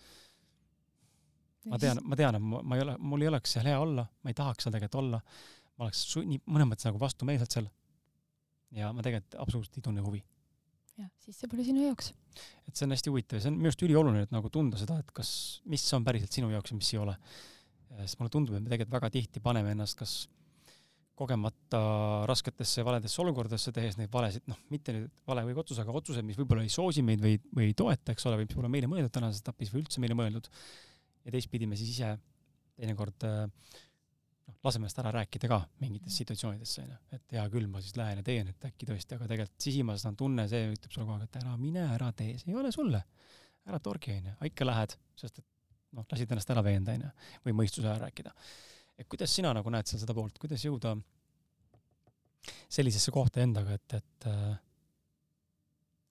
ma tean, ma tean, et ma, ma ei ole, mul ei oleks seal hea olla, ma ei tahaks seal tegelikult olla, ma oleks nii mõnes mõttes nagu vastumeelselt seal. ja ma tegelikult absoluutselt ei tunne huvi jah, siis see pole sinu jaoks. et see on hästi huvitav ja see on minu arust ülioluline, et nagu tunda seda, et kas, mis on päriselt sinu jaoks ja mis ei ole. sest mulle tundub, et me tegelikult väga tihti paneme ennast kas kogemata rasketesse valedesse olukordadesse, tehes neid valesid, noh, mitte nüüd vale või otsus, aga otsused, mis võib-olla ei soosi meid või, või ei toeta, eks ole, või mis pole meile mõeldud tänases etapis või üldse meile mõeldud. ja teistpidi me siis ise teinekord äh, noh, laseme ennast ära rääkida ka mingites situatsioonides, onju. et hea küll, ma siis lähen ja teen, et äkki tõesti, aga tegelikult sisimas on tunne, see ütleb sulle kogu aeg, et ära mine, ära tee, see ei ole sulle. ära torgi, onju, ikka lähed, sest et noh, lasid ennast ära veenda, onju, või mõistuse ära rääkida. et kuidas sina nagu näed seal seda poolt, kuidas jõuda sellisesse kohta endaga, et, et äh,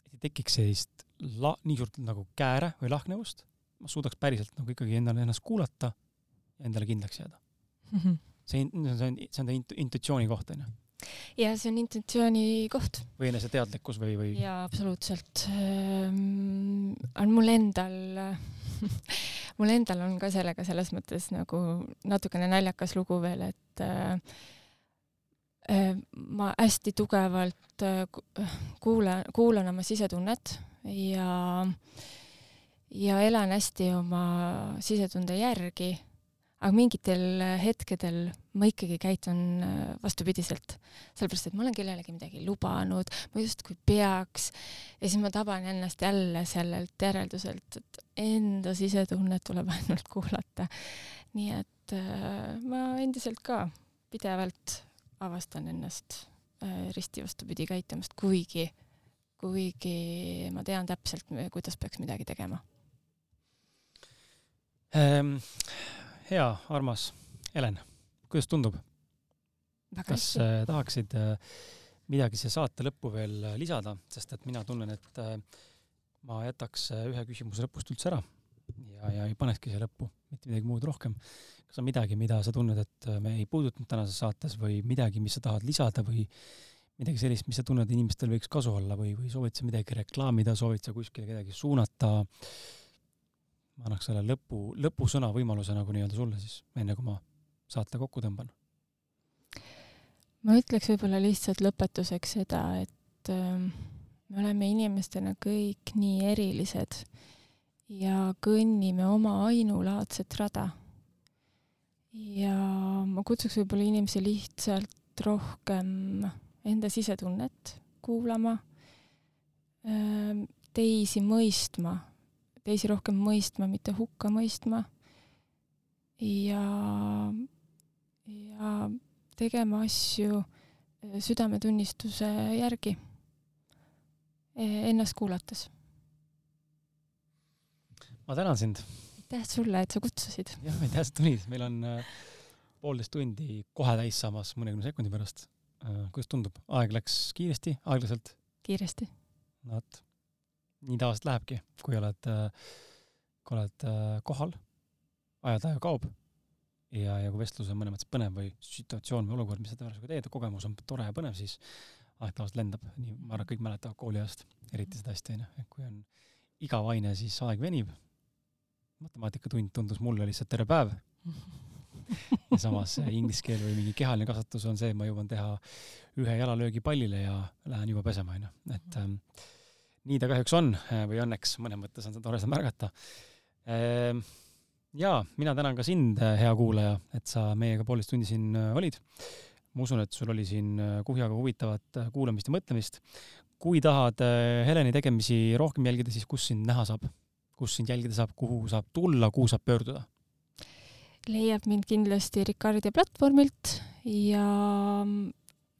et ei tekiks sellist la-, nii suurt nagu kääre või lahknevust, ma suudaks päriselt nagu ikkagi endale ennast kuulata ja endale kindlaks jääda mm. -hmm see, see on, see on ta intu-, intuitsiooni koht, on ju? ja see on intuitsiooni koht. või eneseteadlikkus või, või? jaa, absoluutselt ähm,. on mul endal mul endal on ka sellega selles mõttes nagu natukene naljakas lugu veel, et äh, äh, ma hästi tugevalt äh, kuulan, kuulan oma sisetunnet ja ja elan hästi oma sisetunde järgi aga mingitel hetkedel ma ikkagi käitun äh, vastupidiselt, sellepärast et ma olen kellelegi midagi lubanud, ma justkui peaks. Ja siis ma taban ennast jälle sellelt järelduselt, et enda sisetunnet tuleb ainult kuulata. nii et äh, ma endiselt ka pidevalt avastan ennast äh, risti vastupidi käitumast, kuigi, kuigi ma tean täpselt, kuidas peaks midagi tegema. Ähm hea, armas Helen, kuidas tundub? kas äh, tahaksid äh, midagi siia saate lõppu veel äh, lisada, sest et mina tunnen, et äh, ma jätaks äh, ühe küsimuse lõpust üldse ära ja, ja ei panekski siia lõppu mitte midagi muud rohkem. kas on midagi, mida sa tunned, et äh, me ei puudutanud tänases saates või midagi, mis sa tahad lisada või midagi sellist, mis sa tunned, inimestel võiks kasu olla või, või soovid sa midagi reklaamida, soovid sa kuskile kedagi suunata äh, ma annaks selle lõpu, lõpusõna võimaluse nagu nii-öelda sulle siis, enne kui ma saate kokku tõmban. ma ütleks võib-olla lihtsalt lõpetuseks seda, et äh, me oleme inimestena kõik nii erilised ja kõnnime oma ainulaadset rada. ja ma kutsuks võib-olla inimesi lihtsalt rohkem enda sisetunnet kuulama, ähm, teisi mõistma teisi rohkem mõistma, mitte hukka mõistma. ja, ja tegema asju eh, südametunnistuse järgi, eh, ennast kuulates. ma tänan sind. aitäh sulle, et sa kutsusid. jah, aitäh, et tulid, meil on äh, poolteist tundi kohe täis saamas mõnekümne sekundi pärast. kuidas tundub, aeg läks kiiresti, aeglaselt? kiiresti. no vot, nii tavaliselt lähebki, kui oled, kui oled kohal, ajataja kaob ja, ja kui vestlus on mõnes mõttes põnev või situatsioon või olukord, mis sa tavaliselt teed, kogemus on tore ja põnev, siis aeg tavaliselt lendab, nii ma arvan, et kõik mäletavad kooliajast eriti seda hästi, onju, et kui on igav aine, siis aeg venib. matemaatikatund tundus mulle lihtsalt terve päev. ja samas inglise keel või mingi kehaline kasvatus on see, et ma jõuan teha ühe jalalöögi pallile ja lähen juba pesema, onju, et ähm, nii ta kahjuks on või õnneks mõnes mõttes on seda tore seda märgata ähm, jaa, mina tänan ka sind, hea kuulaja, et sa meiega poolteist tundi siin äh, olid. ma usun, et sul oli siin äh, kuhjaga huvitavat äh, kuulamist ja mõtlemist. kui tahad Heleni tegemisi rohkem jälgida, siis kus sind näha saab? kus sind jälgida saab, kuhu saab tulla, kuhu saab pöörduda? leiab mind kindlasti Ricardia platvormilt ja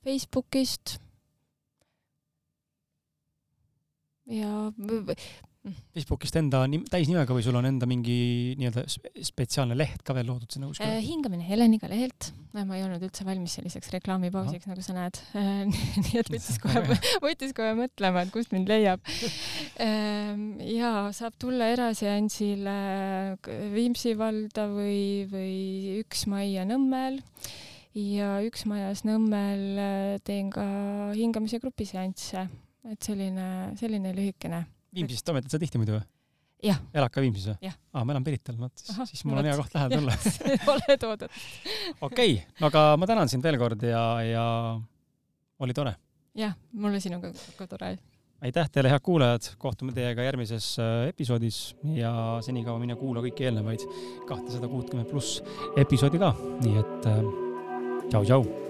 Facebookist. Ja Facebookist enda nim, täisnimega või sul on enda mingi nii-öelda spetsiaalne leht ka veel loodud sinna kuskile äh,? hingamine Heleniga lehelt. ma ei olnud üldse valmis selliseks reklaamipausiks, nagu sa näed äh, nii et võttis kohe, võttis kohe mõtlema, et kust mind leiab äh,. ja saab tulla eraseansile Viimsi valda või, või Üks Majja Nõmmel ja Üks Majas Nõmmel äh, teen ka hingamise grupiseansse, et selline, selline lühikene Viimsist toimetad sa tihti muidu või? jah. elad ka Viimsis või? aa, ma elan Pirital, vot siis mul on hea koht lähedal olla. oled oodatud. okei, aga ma tänan sind veel kord ja, ja oli tore. jah, mul oli sinuga ka tore. aitäh teile, head kuulajad, kohtume teiega järgmises äh, episoodis ja senikaua mine kuula kõiki eelnevaid kahtesada kuutkümmend pluss episoodi ka, nii et äh, tšau-tšau